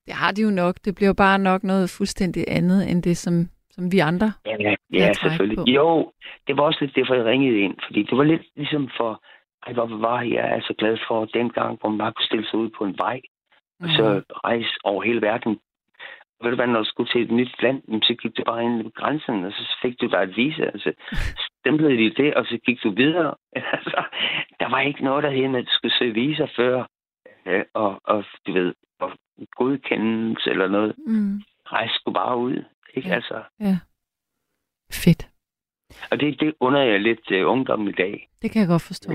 Det har de jo nok. Det bliver bare nok noget fuldstændig andet, end det, som, som vi andre. Ja, ja, ja selvfølgelig. på. Jo, det var også lidt derfor, jeg ringede ind, fordi det var lidt ligesom for, ej, hvor var jeg er så glad for dengang, hvor man bare kunne stille sig ud på en vej, og Mhm. så rejse over hele verden. Og ved du hvad, når du skulle til et nyt land, så gik du bare ind ved grænsen, og så fik du dig et visa, og så stemplede de det, og så gik du videre. altså, der var ikke noget, der hed, at du skulle søge visa før, øh, og, og du ved, og godkendelse eller noget. Mm. Rejse skulle bare ud, ikke? Ja. Altså, Ja. Fedt. og det, det under jeg lidt uh, ungdommen i dag. Det kan jeg godt forstå.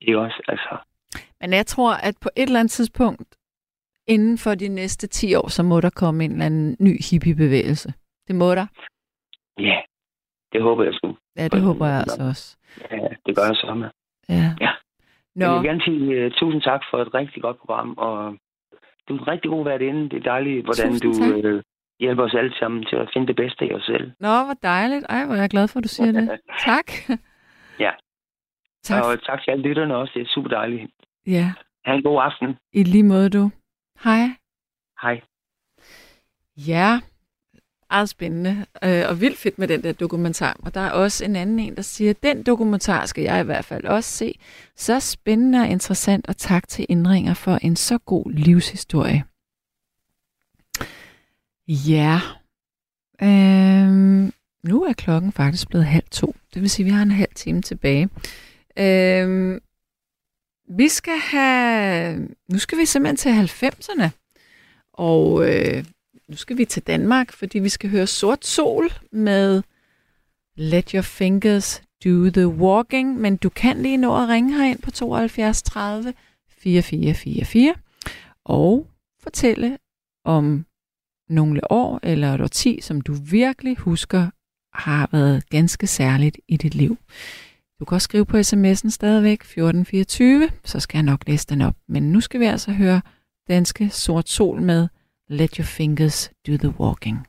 Det er også, altså, Men jeg tror, at på et eller andet tidspunkt, inden for de næste 10 år, så må der komme en eller anden ny hippiebevægelse. Det må der. ja, det håber jeg sgu. Ja, det håber jeg altså også. Ja, det gør jeg så med. Ja. Ja. Jeg Nå, vil gerne sige uh, tusind tak for et rigtig godt program, og du er en rigtig god inde. Det er dejligt, hvordan Tusind du tak. uh, hjælper os alle sammen til at finde det bedste i os selv. Nå hvor dejligt. Ej, hvor er jeg glad for, at du siger det. Tak. Ja. Tak. Og tak til alle lytterne også. Det er super dejligt. Ja, Ha' en god aften. i lige måde du. Hej. Hej. Ja, meget spændende øh, og vildt fedt med den der dokumentar. Og der er også en anden en, der siger, den dokumentar skal jeg i hvert fald også se. Så spændende og interessant, og tak til Indringer for en så god livshistorie. Ja, øh, nu er klokken faktisk blevet halv to. Det vil sige, at vi har en halv time tilbage. Øh, vi skal have... Nu skal vi simpelthen til 90'erne. Og øh, nu skal vi til Danmark, fordi vi skal høre Sort Sol med Let Your Fingers Do The Walking. Men du kan lige nå at ringe herind på 72 30 4444 og fortælle om nogle år eller et årti, som du virkelig husker har været ganske særligt i dit liv. Du kan også skrive på sms'en stadigvæk 1424, så skal jeg nok læse den op. Men nu skal vi altså høre danske Sort Sol med Let Your Fingers Do The Walking.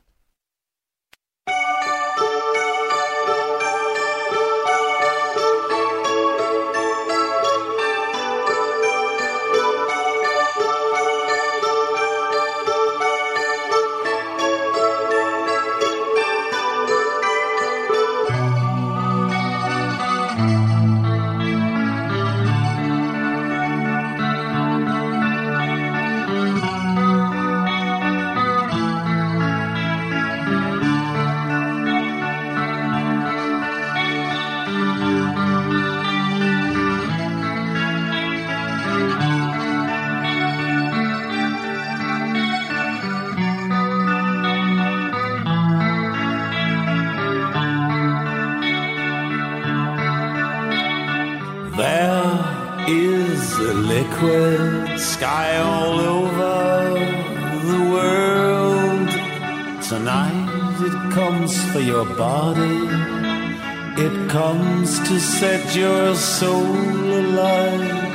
Set your soul alight.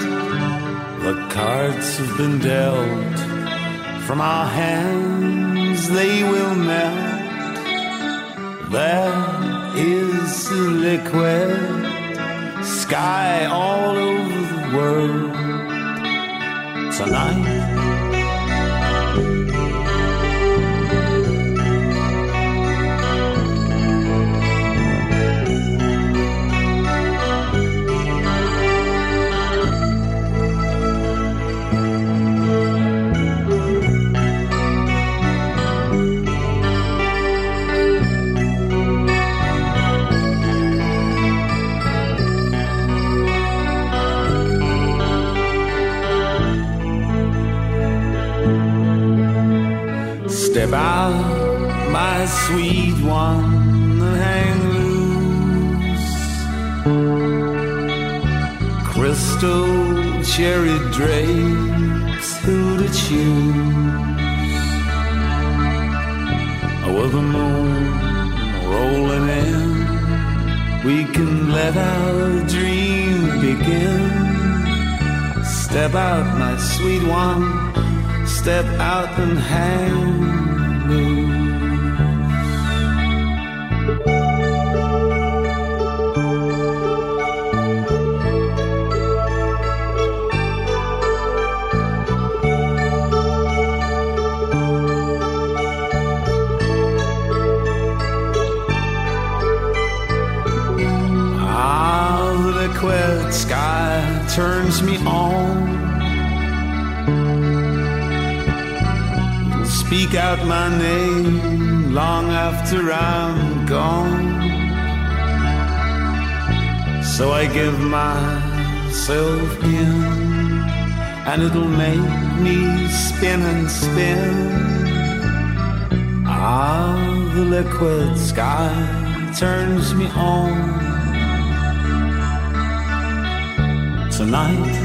The cards have been dealt from our hands, they will melt. There is liquid sky all over the world tonight. My sweet one, hang loose. Crystal cherry drapes, who to choose? With the moon rolling in, we can let our dream begin. Step out, my sweet one, step out and hang turns me on. It'll speak out my name long after I'm gone. So I give myself in, and it'll make me spin and spin. Ah, the liquid sky turns me on tonight.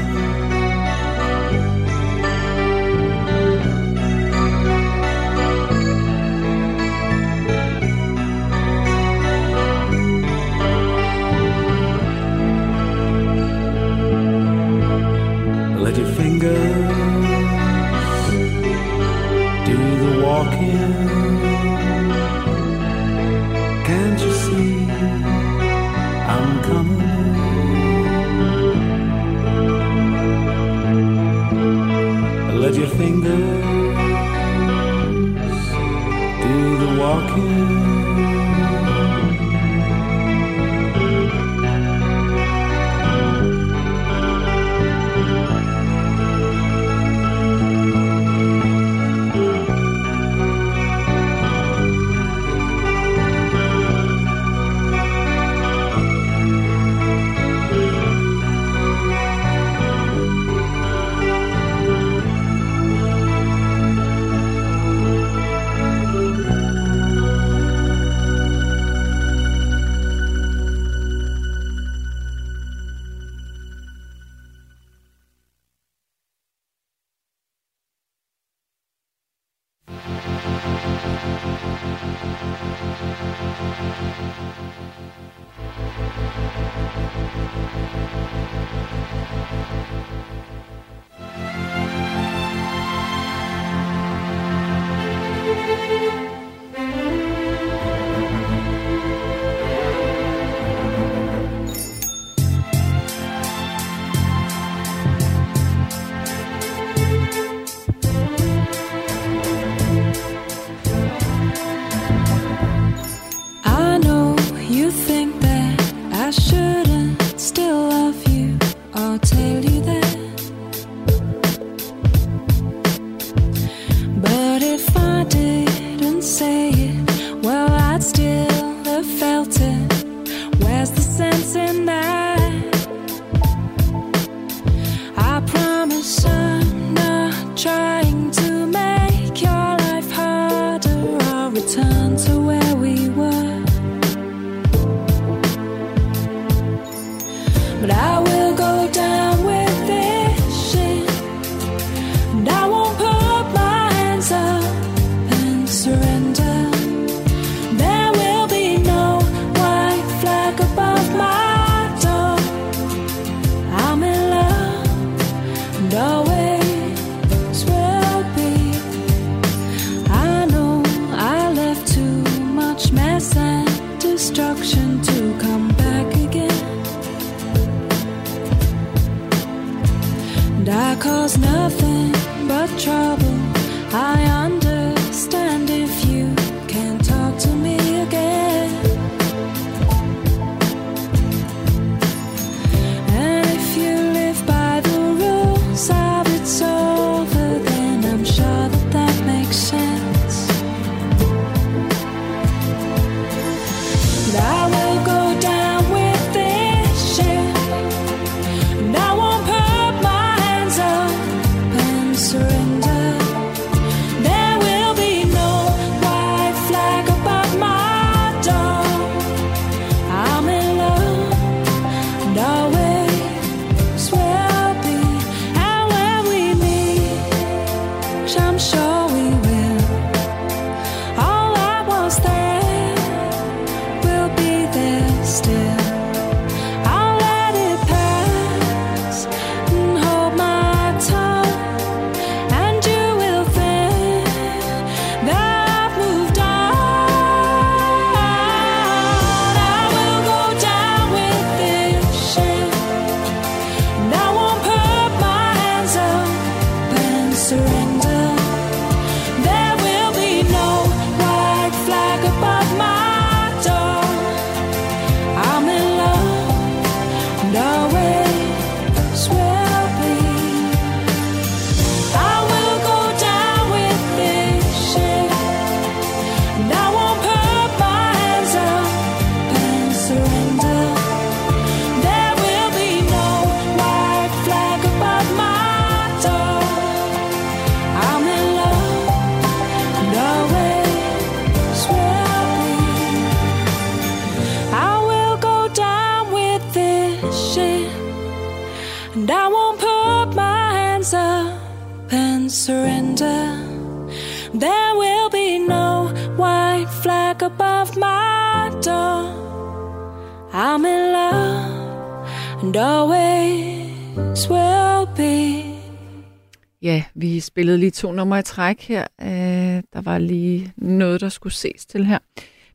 To numre i træk her. Øh, der var lige noget, der skulle ses til her.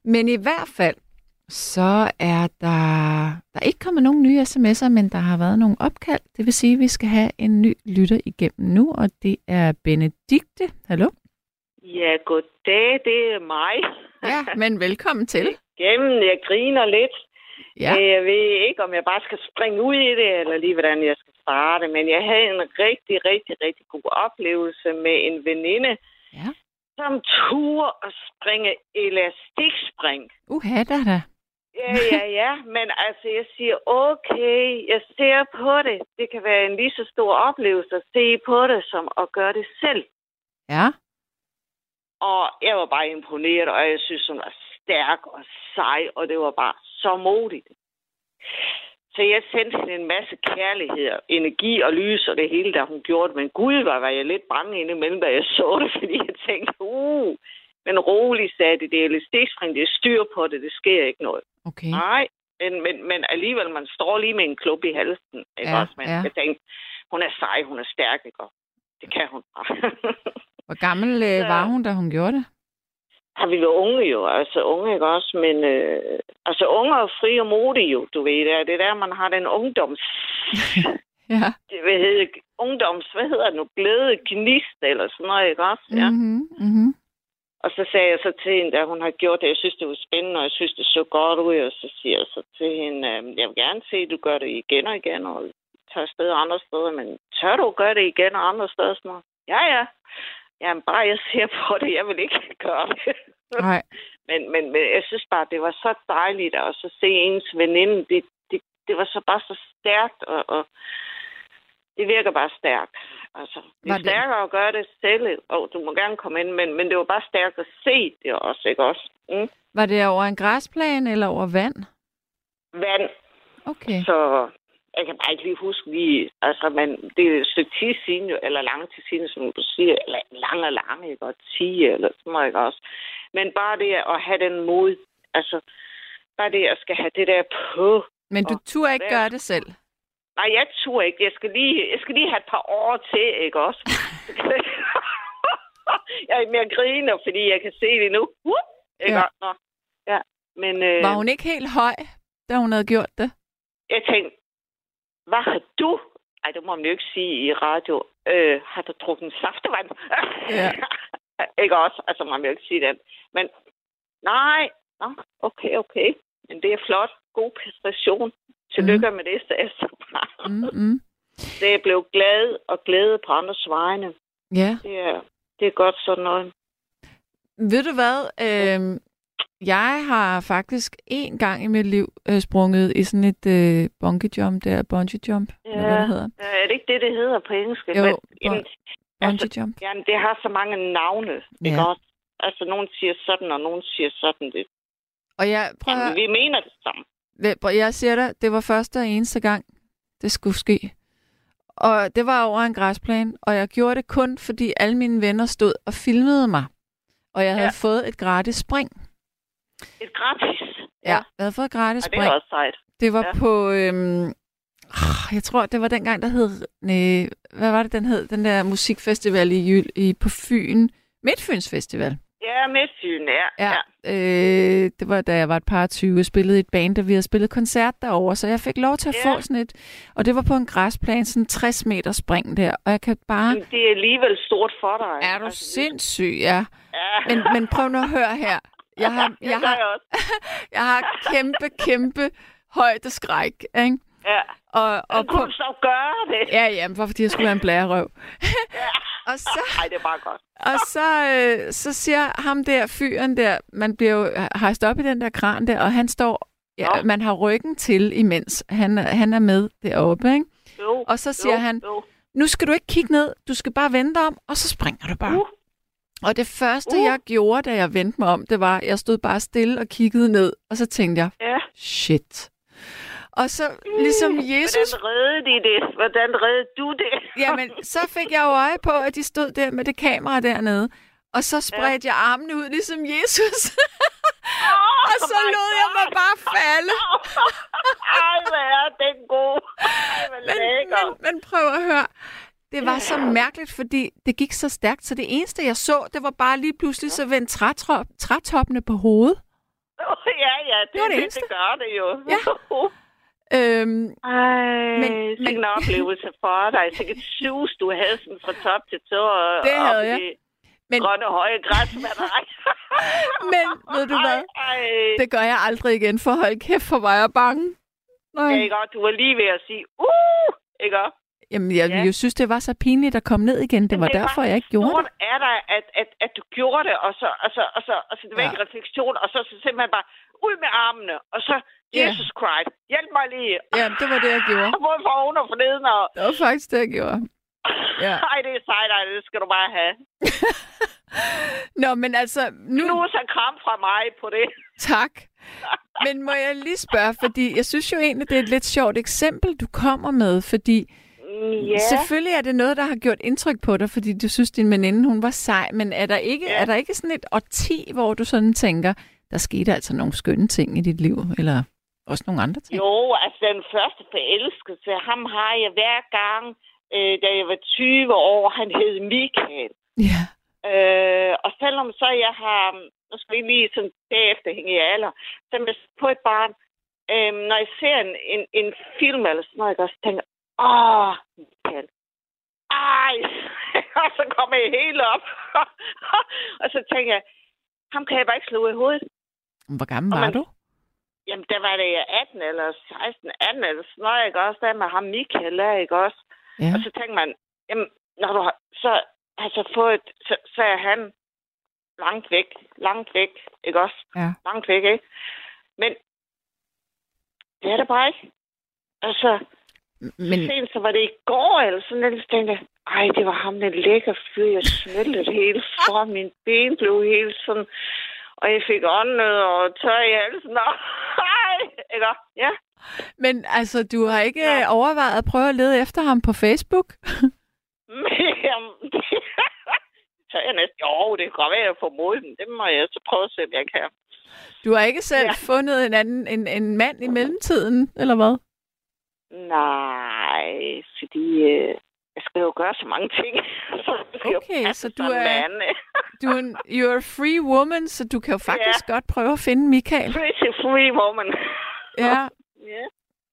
Men i hvert fald, så er der, der er ikke kommet nogen nye sms'er, men der har været nogle opkald. Det vil sige, at vi skal have en ny lytter igennem nu, og det er Benedikte. Hallo? Ja, goddag, det er mig. Ja, men velkommen til. Gennem, jeg griner lidt. Ja. Øh, Jeg ved ikke, om jeg bare skal springe ud i det, eller lige hvordan jeg skal starte. Men jeg havde en rigtig, rigtig, rigtig god oplevelse med en veninde, Ja. som turde at springe elastikspring. Uha, da da. Ja, ja, ja. Men altså, jeg siger, okay, jeg ser på det. Det kan være en lige så stor oplevelse at se på det, som at gøre det selv. Ja. Og jeg var bare imponeret, og jeg synes, hun var stærk og sej, og det var bare så modigt. Så jeg sendte hende en masse kærlighed, og energi og lys og det hele, da hun gjorde det. Men gud, var, var jeg lidt bange indimellem, da jeg så det, fordi jeg tænkte, uh, men rolig, sagde de, det er elastikspring, det er styr på det, det sker ikke noget. Okay. Nej, men, men, men alligevel, man står lige med en klub i halsen. Ikke Ja, også? Men ja. jeg tænkte, hun er sej, hun er stærk, ikke? Og det kan hun bare. Hvor gammel øh, var hun, da hun gjorde det? Har vi været unge jo, altså unge, ikke også? Men øh, altså unge og fri og modige jo, du ved. Det er, det er der, man har den ungdoms... Ja. det, hvad hedder, ungdoms, hvad hedder det nu? Glæde, gnist eller sådan noget, ikke også? Ja. Mm-hmm, mm-hmm. Og så sagde jeg så til hende, da hun har gjort det, jeg synes, det var spændende, og jeg synes, det så godt ud, og så siger jeg så til hende, øh, jeg vil gerne se, at du gør det igen og igen, og tager afsted andre steder, men tør du gøre det igen og andre steder? Sådan noget? Ja, ja. Jamen, bare jeg ser på det, jeg vil ikke gøre det. Nej. Men, men, men jeg synes bare, det var så dejligt at så se ens veninde. Det, det, det var så bare så stærkt, og, og det virker bare stærkt. Altså, det er det- stærkere at gøre det selv, og du må gerne komme ind, men, men det var bare stærkt at se det også, ikke også? Mm. Var det over en græsplæne eller over vand? Vand, Okay. så jeg kan bare ikke lige huske lige, altså, men det er et stykke tid siden, eller lang tid siden, som du siger, eller lang og lang, ikke, og 10 eller sådan noget, ikke også? Men bare det at have den mod, altså, bare det at skal have det der på. Men du turde ikke der- gøre det selv? Nej, jeg tror ikke. Jeg skal lige, jeg skal lige have et par år til, ikke også? jeg er mere griner, fordi jeg kan se det nu. Uh, ikke Ja. Nå. Ja, men øh, Var hun ikke helt høj, da hun havde gjort det? jeg tænkte, hvad har du? ej, det må man jo ikke sige i radio. Øh, har du drukket saftevand? Ja. ikke også? Altså, man vil jo ikke sige det. Men nej, Nå, okay, okay. Men det er flot. God præstation. Tillykke mm. med det, bare. Mm, mm. Det er blevet glad og glæde på andres vegne. Ja. Det er, det er godt sådan noget. Ved du hvad? Øh, jeg har faktisk en gang i mit liv øh, sprunget i sådan et øh, bungee jump der, bungee jump, eller hvad det hedder. Ja, er det ikke det, det hedder på engelsk? Jo, Men, jamen, Bungee jump. jamen, det har så mange navne, Ja. ikke også? Altså, nogen siger sådan, og nogen siger sådan. Det. Og jeg, prøv at, Jamen, vi mener det samme. Jeg siger dig, det var første og eneste gang, det skulle ske. Og det var over en græsplæne, og jeg gjorde det kun, fordi alle mine venner stod og filmede mig. Og jeg havde Ja. fået et gratis spring. Et gratis. Ja, jeg havde fået et gratis Og det spring. er også sejt. Det var Ja. ja. på, øhm, ah, jeg tror, det var dengang, der hed, nej, hvad var det, den hed? Den der musikfestival i, Jyl, i på Fyn. Midtfyns Festival. Ja, Midtfyn, ja. Ja, Øh, det var da jeg var et par 20 og spillede et band, og vi havde spillet koncert derovre, så jeg fik lov til at Ja. få sådan et, og det var på en græsplæne, sådan en 60 meter spring der, og jeg kan bare, Men det er alligevel stort for dig. er du Altså, sindssyg, ja. Ja. Men, men prøv nu at høre her. Jeg har, jeg har, jeg også. jeg har kæmpe, kæmpe højdeskræk, ikke? Ja. Og, og kunne du så gøre det? Ja, ja, men fordi jeg skulle være en blærerøv. og så, Ej, det er bare godt. og så, øh, så siger ham der, fyren der, man bliver jo hejst op i den der kran der, og han står, ja, man har ryggen til imens. Han, han er med deroppe, ikke? Jo, Og så siger jo, han, Jo. nu skal du ikke kigge ned, du skal bare vente om, og så springer du bare. Uh. Og det første, Uh. jeg gjorde, da jeg vendte mig om, det var, jeg stod bare stille og kiggede ned, og så tænkte jeg, Ja. shit. Og så ligesom Jesus Hvordan reddede de det? Hvordan reddede du det? Jamen, så fik jeg jo øje på, at de stod der med det kamera dernede. Og så spredte jeg armene ud, ligesom Jesus. Oh, og så lod jeg mig God. bare falde. Ej, hvad er den god. Ej, hvor Men, men, men prøv at høre. Det var så mærkeligt, fordi det gik så stærkt. Så det eneste, jeg så, det var bare lige pludselig så vendte trætop, trætoppene på hovedet. Ja, ja, det, Det var det eneste. det gør det jo. Ja. Øhm, Ej, Men- men, en oplevelse for dig. Sikke et sus, du havde sådan fra top til tå. og Det havde i jeg. det Men- Grønne høje græs med dig. Men ved du hvad? Ej, ej. det gør jeg aldrig igen, for hold kæft for mig er bange. Nej. Ja, ikke? Du var lige ved at sige, uh, ikke? Jamen, jeg Ja. ja. jo synes, det var så pinligt at komme ned igen. Det var det var derfor, jeg ikke gjorde det. Er der, at, at, at du gjorde det, og så, og så, og så, og så det var Ja. ikke refleksion, og så, så simpelthen bare ud med armene, og så Ja. Jesus Christ, hjælp mig lige. Ja, det var det, jeg gjorde. Både for oven og for neden, og Det var faktisk det, jeg gjorde. Ja. ej, det er sejt, ej, det skal du bare have. Nå, men altså, nu... Knus og kram fra mig på det. Tak. Men må jeg lige spørge, fordi jeg synes jo egentlig, det er et lidt sjovt eksempel, du kommer med, fordi Ja. selvfølgelig er det noget, der har gjort indtryk på dig, fordi du synes, din veninde, hun var sej, men er der ikke, Ja. er der ikke sådan et årti, hvor du sådan tænker, der skete altså nogle skønne ting i dit liv, eller også nogle andre ting? Jo, altså den første forelskelse, ham har jeg hver gang, øh, da jeg var 20 år, han hed Michael. Ja. Øh, og selvom så jeg har, nu skal vi lige sådan bagefter hænge i alder, så jeg på et barn, øh, når jeg ser en, en, en film eller sådan noget, jeg også tænker, åh, Michael, ej, og så kommer jeg helt op, og så tænker jeg, ham kan jeg bare ikke slå i hovedet. Hvor gammel var man- du? Jamen, der var det 18 eller 16, 18 eller sådan noget, ikke også? Der med ham Michael, ikke også? Ja. Og så tænker man, jamen, når du har, så, altså fået, så, så er han langt væk, langt væk, ikke også? Ja. Langt væk, ikke? Men det er det bare ikke. Altså, Men, sent så var det i går, eller sådan så tænkte jeg, ej, det var ham, den lækker fyr, jeg smeltede hele for, min ben blev helt sådan, og jeg fik åndet og tør i halsen, og ej, ikke? Ja. men altså, du har ikke øh, overvejet at prøve at lede efter ham på Facebook? Men, jamen, det, så jeg næsten, jo, det kan godt være, at jeg får mod den. Det må jeg så prøve at se, om jeg kan. Du har ikke selv Ja. ja. fundet en anden en, en mand i mellemtiden, eller hvad? Nej, fordi øh, jeg skal jo gøre så mange ting. så Okay, så du er- mand. Du er en, you're a free woman, så du kan jo faktisk ja. godt prøve at finde Michael. Pretty free woman. Ja. ja.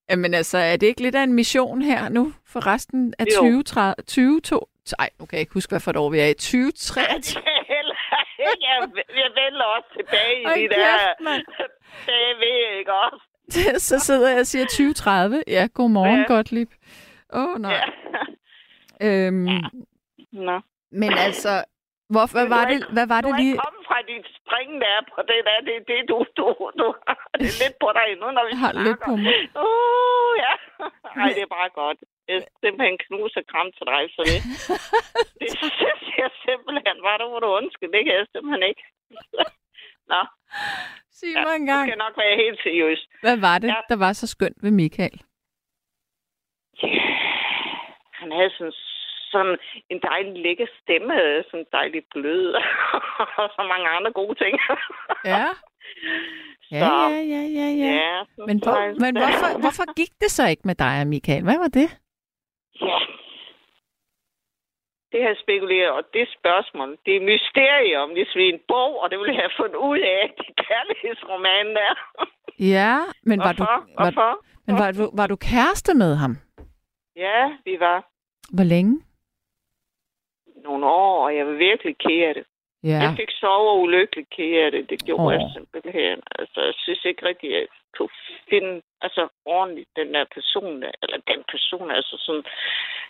Jamen altså, er det ikke lidt af en mission her nu for resten af Jo. 2030? 20, to, ej, nu kan jeg ikke huske, hvad for et år vi er i. 2023? jeg, jeg vender også tilbage i Hold de der dage ved, ikke også? Så sidder jeg og siger 2030. Ja, godmorgen, Ja. ja. Gottlieb. Åh, oh, nej. Ja. Øhm, Nå. Men altså, hvor, hvad, var du er det, ikke- hvad var Du det er lige? ikke kommet fra dit spring der på det der. Det er det, du, du, du har det er lidt på dig nu, når vi Har snakker. lidt på mig. Uh, ja. Ej, det er bare godt. Jeg er simpelthen knus og kram til dig, så det, det synes jeg simpelthen. Var du, hvor du undskylde? Det kan jeg simpelthen ikke. Nå, Sig mig det engang. skal nok være helt seriøst. Hvad var det, Ja. der var så skønt ved Michael? Han havde sådan, sådan en dejlig lækker stemme, sådan dejlig blød, og så mange andre gode ting. Ja. Ja, Så, ja, ja, ja, ja. ja Men, hvor, men hvorfor, hvorfor gik det så ikke med dig og Michael? Hvad var det? Ja. Det har jeg spekuleret, og det spørgsmål, det er mysterium, ligesom i en bog, og det ville jeg have fundet ud af, det kærlighedsroman der. Ja, men var du, var, Hvorfor? men var, du, var du kæreste med ham? Ja, vi var Hvor længe? nogle år, og jeg var virkelig ked af det. Ja. Jeg fik sover ulykkeligt ked af det. Det gjorde oh. jeg simpelthen. Altså, jeg synes ikke rigtigt, at jeg kunne finde altså, ordentligt den der person, der, eller den person, altså sådan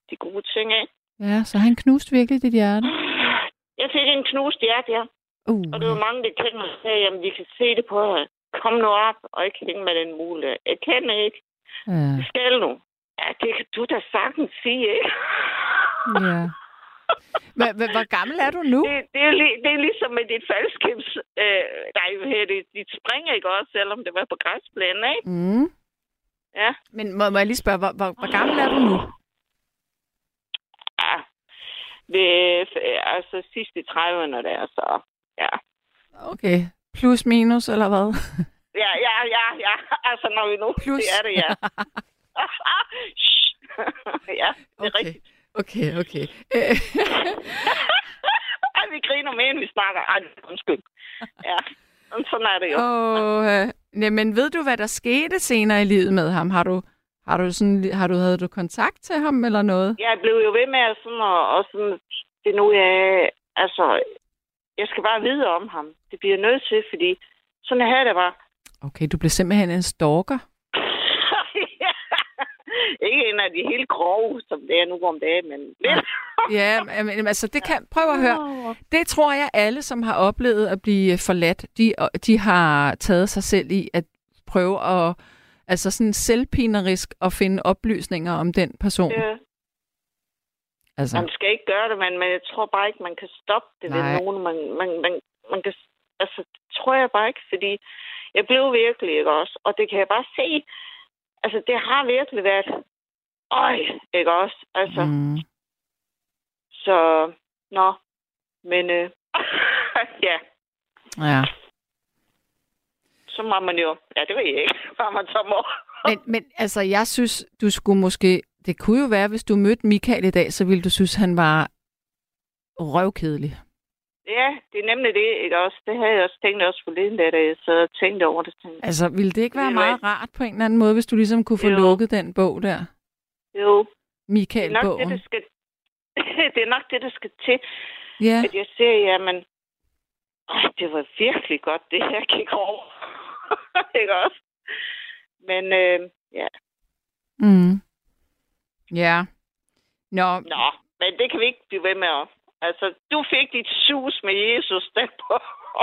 de gode ting, ikke? Ja, så han knuste virkelig dit hjerte. Jeg fik en knust hjerte, ja. Uh, Og det var mange, der kendte mig og sagde, jamen, vi kan se det på dig. Kom nu op, og ikke hænge med den mule. Jeg kender ikke. ja. Det skal nu. Ja, det kan du da sagtens sige, ikke? ja. Hvor, hvor, hvor gammel er du nu? Det, det, er, li- det er ligesom med dit faldskibs... Øh, nej, hedder det? Dit springer, ikke også? Selvom det var på græsplænen, ikke? Mm. Ja. Men må, må jeg lige spørge, hvor, hvor, hvor gammel er du nu? Er f- altså sidst i 30'erne der, så ja. Okay. Plus minus, eller hvad? Ja, ja, ja, ja. Altså, når vi nu... Plus. Det er det, ja. Ja, det er Okay. rigtigt. Okay, okay. Øh, Ej, vi griner mere, end vi snakker. Ej, undskyld. Ja, sådan er det jo. og, øh, ved du, hvad der skete senere i livet med ham? Har du, har du, sådan, har du, havde du kontakt til ham eller noget? Jeg blev jo ved med at sådan, og, og sådan, det nu jeg, altså, jeg skal bare vide om ham. Det bliver jeg nødt til, fordi sådan her det var. Okay, du blev simpelthen en stalker. Ikke en af de helt grove, som det er nu om dagen, men lidt. Ja, men, altså det kan, prøv at høre. Det tror jeg alle, som har oplevet at blive forladt, de, de har taget sig selv i at prøve at, altså sådan selvpinerisk at finde oplysninger om den person. Ja. Altså, Man skal ikke gøre det, men, men jeg tror bare ikke, man kan stoppe det Nej. ved nogen. Man, man, man, man kan, altså, det tror jeg bare ikke, fordi jeg blev virkelig, ikke også? Og det kan jeg bare se. Altså, det har virkelig været, øj, ikke også? Altså, mm. så, nå, men, øh, ja, ja. Så må man jo, ja, det ved jeg ikke, hvad man så må. Men, men altså, jeg synes, du skulle måske... Det kunne jo være, hvis du mødte Michael i dag, så ville du synes, han var røvkedelig. Ja, det er nemlig det, ikke også? Det havde jeg også tænkt også forleden, da jeg sad og tænkte over det. Tænkte, Altså, ville det ikke være hvad? meget rart på en eller anden måde, hvis du ligesom kunne få Jo. lukket den bog der? jo, det er nok det, der skal, det er nok det, der skal til. Ja, at jeg ser, jamen, det var virkelig godt, det her gik over. ikke også? Men øh, ja, mm. ja. Nå, nå, men det kan vi ikke blive ved med at... Altså, du fik dit sus med Jesus der på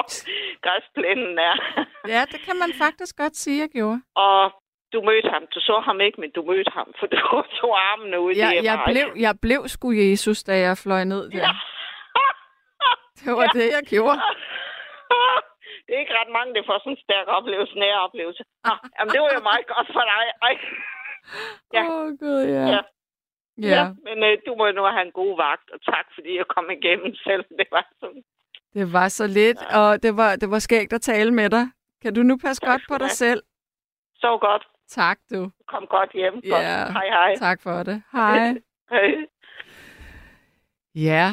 græsplænen der. ja, det kan man faktisk godt sige, jeg gjorde. Og du mødte ham. Du så ham ikke, men du mødte ham, for du tog armene ud. Er jeg, blev, jeg blev sgu Jesus, da jeg fløj ned der. Ja. Det var det, jeg gjorde. Det er ikke ret mange, der får sådan en stærk oplevelse, nær oplevelse. Nå, jamen, det var jo meget godt for dig. Ej. Ja. Oh, gud, ja. Ja. Ja. Ja, men øh, du må nu have en god vagt, og tak fordi jeg kom igennem selv. Det var sådan. Det var så lidt, og det var, det var skægt at tale med dig. Kan du nu passe Tak godt på dig have. selv? Så godt. Tak, du. Kom godt hjem. Godt. Ja, Hej, hej. tak for det. Hej. Hej. Ja,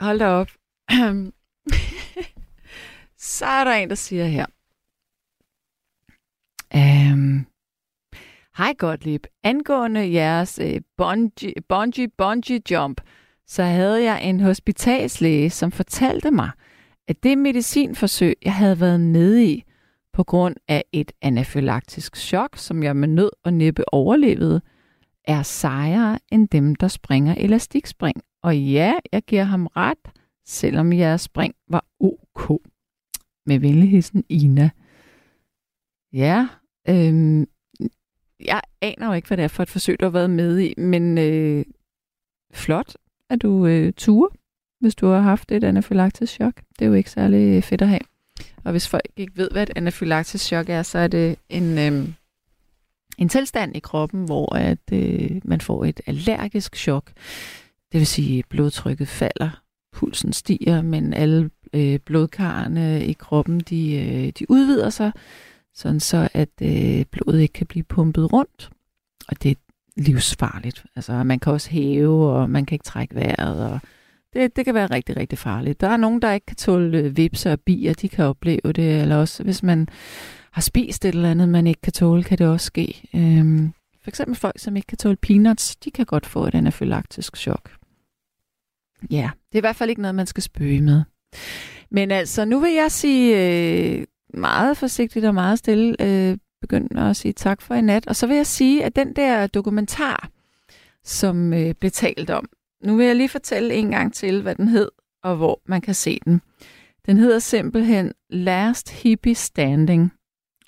hold da op. så er der en, der siger her. Øhm, Hej Gottlieb. Angående jeres øh, bungee, bungee, bungee jump, så havde jeg en hospitalslæge, som fortalte mig, at det medicinforsøg, jeg havde været med i, på grund af et anafylaktisk chok, som jeg med nød og næppe overlevede, er sejere end dem, der springer elastikspring. Og ja, jeg giver ham ret, selvom jeres spring var ok. Med venligheden Ina. Ja, øhm, jeg aner jo ikke, hvad det er for et forsøg, du har været med i, men øh, flot, at du øh, turer, hvis du har haft et anafylaktisk chok. Det er jo ikke særlig fedt at have. Og hvis folk ikke ved, hvad et anafylaktisk chok er, så er det en, øh, en tilstand i kroppen, hvor at øh, man får et allergisk chok. Det vil sige, at blodtrykket falder, pulsen stiger, men alle øh, blodkarrene i kroppen, de, øh, de udvider sig, sådan så at øh, blodet ikke kan blive pumpet rundt. Og det er livsfarligt. Altså, man kan også hæve, og man kan ikke trække vejret, og det, det kan være rigtig, rigtig farligt. Der er nogen, der ikke kan tåle øh, vipser og bier, de kan opleve det, eller også hvis man har spist et eller andet, man ikke kan tåle, kan det også ske. Øhm, for eksempel folk, som ikke kan tåle peanuts, de kan godt få et anafylaktisk chok. Ja, det er i hvert fald ikke noget, man skal spøge med. Men altså, nu vil jeg sige øh, meget forsigtigt og meget stille, øh, begynde at sige tak for i nat. Og så vil jeg sige, at den der dokumentar, som øh, blev talt om, nu vil jeg lige fortælle en gang til, hvad den hed, og hvor man kan se den. Den hedder simpelthen Last Hippie Standing,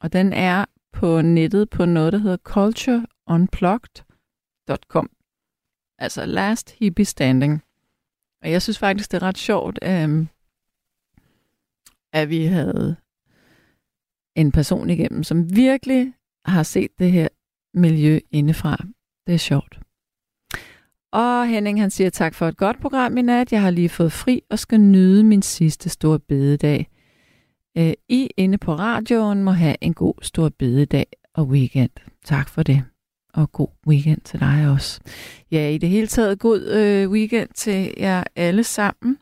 og den er på nettet på noget, der hedder cultureunplugged.com. Altså Last Hippie Standing. Og jeg synes faktisk, det er ret sjovt, øh, at vi havde en person igennem, som virkelig har set det her miljø indefra. Det er sjovt. Og Henning han siger tak for et godt program i nat. Jeg har lige fået fri og skal nyde min sidste store bededag. Øh, I inde på radioen må have en god stor bededag og weekend. Tak for det. Og god weekend til dig også. Ja, i det hele taget god øh, weekend til jer alle sammen.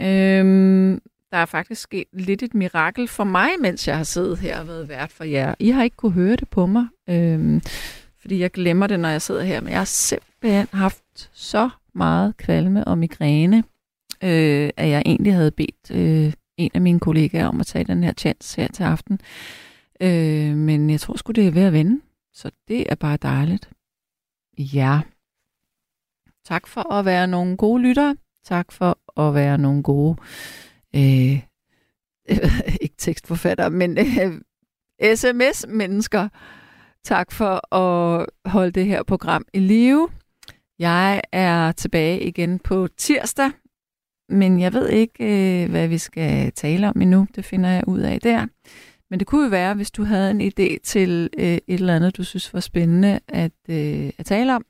Øhm, der er faktisk sket lidt et mirakel for mig, mens jeg har siddet her og været vært for jer. I har ikke kunne høre det på mig, øhm, fordi jeg glemmer det, når jeg sidder her. Men jeg har simpelthen haft så meget kvalme og migræne, øh, at jeg egentlig havde bedt øh, en af mine kollegaer om at tage den her chance her til aften. Øh, men jeg tror sgu, det er ved at vende. Så det er bare dejligt. Ja. Tak for at være nogle gode lyttere. Tak for at være nogle gode øh, ikke tekstforfatter, men øh, sms-mennesker. Tak for at holde det her program i live. Jeg er tilbage igen på tirsdag, men jeg ved ikke, øh, hvad vi skal tale om endnu. Det finder jeg ud af der. Men det kunne jo være, hvis du havde en idé til øh, et eller andet, du synes var spændende at, øh, at tale om.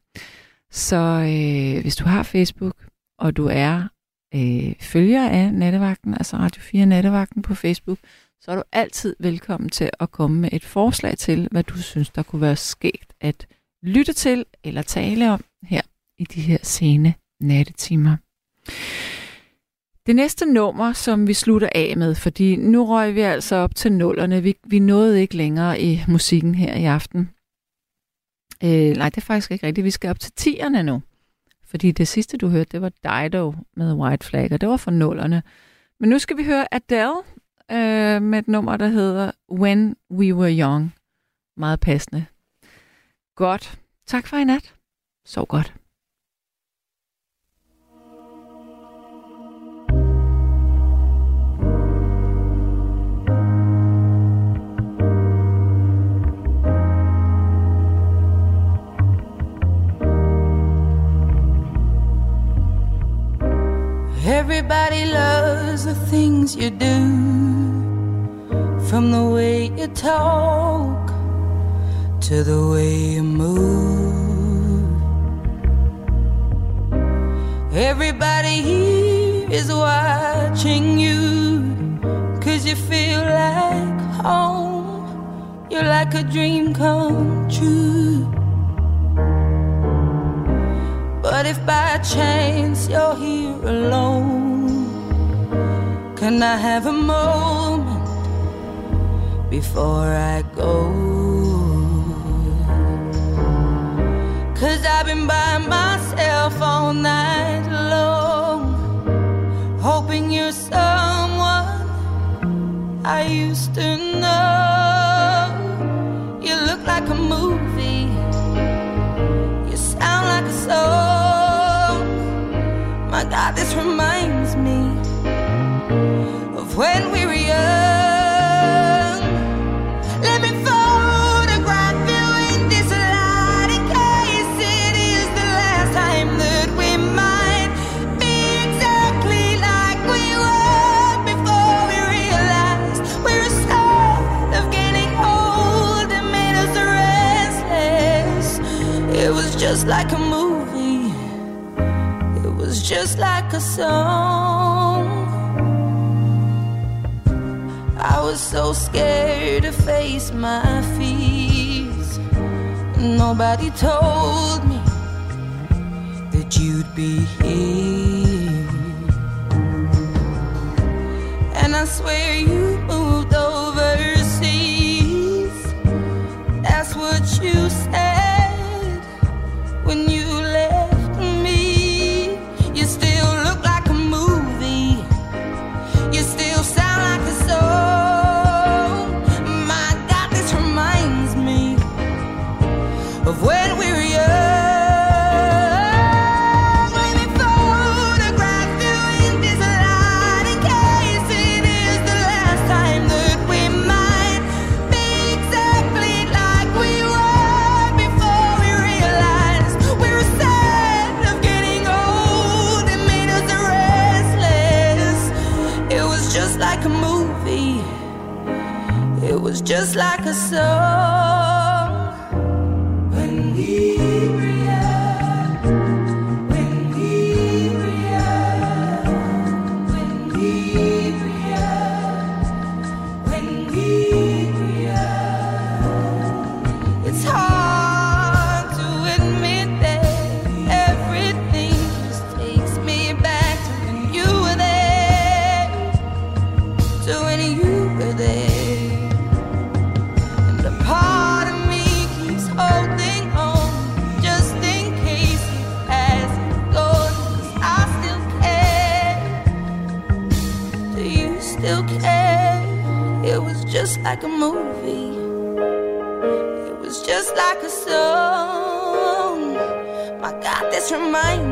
Så øh, hvis du har Facebook, og du er øh, følger af Nattevagten, altså Radio 4 Nattevagten på Facebook, så er du altid velkommen til at komme med et forslag til, hvad du synes, der kunne være skægt at lytte til eller tale om her i de her sene nattetimer. Det næste nummer, som vi slutter af med, fordi nu røg vi altså op til nullerne. Vi, vi nåede ikke længere i musikken her i aften. Øh, nej, det er faktisk ikke rigtigt. Vi skal op til tierne nu. Fordi det sidste, du hørte, det var Dido med White Flag, og det var for nullerne. Men nu skal vi høre Adele øh, med et nummer, der hedder When We Were Young. Meget passende. Godt. Tak for i nat. Sov godt. Everybody loves the things you do, from the way you talk to the way you move. Everybody here is watching you, cause you feel like home. You're like a dream come true. But if by chance you're here alone, can I have a moment before I go? Cause I've been by myself all night long, hoping you're someone I used to know. You look like a movie my God, this reminds me of when we were young. Let me photograph you in this light in case it is the last time that we might be exactly like we were before we realized we were so of getting old and made us restless. It was just like a song. I was so scared to face my fears. Nobody told me that you'd be here. And I swear you. like a movie. It was just like a song. My God, this reminds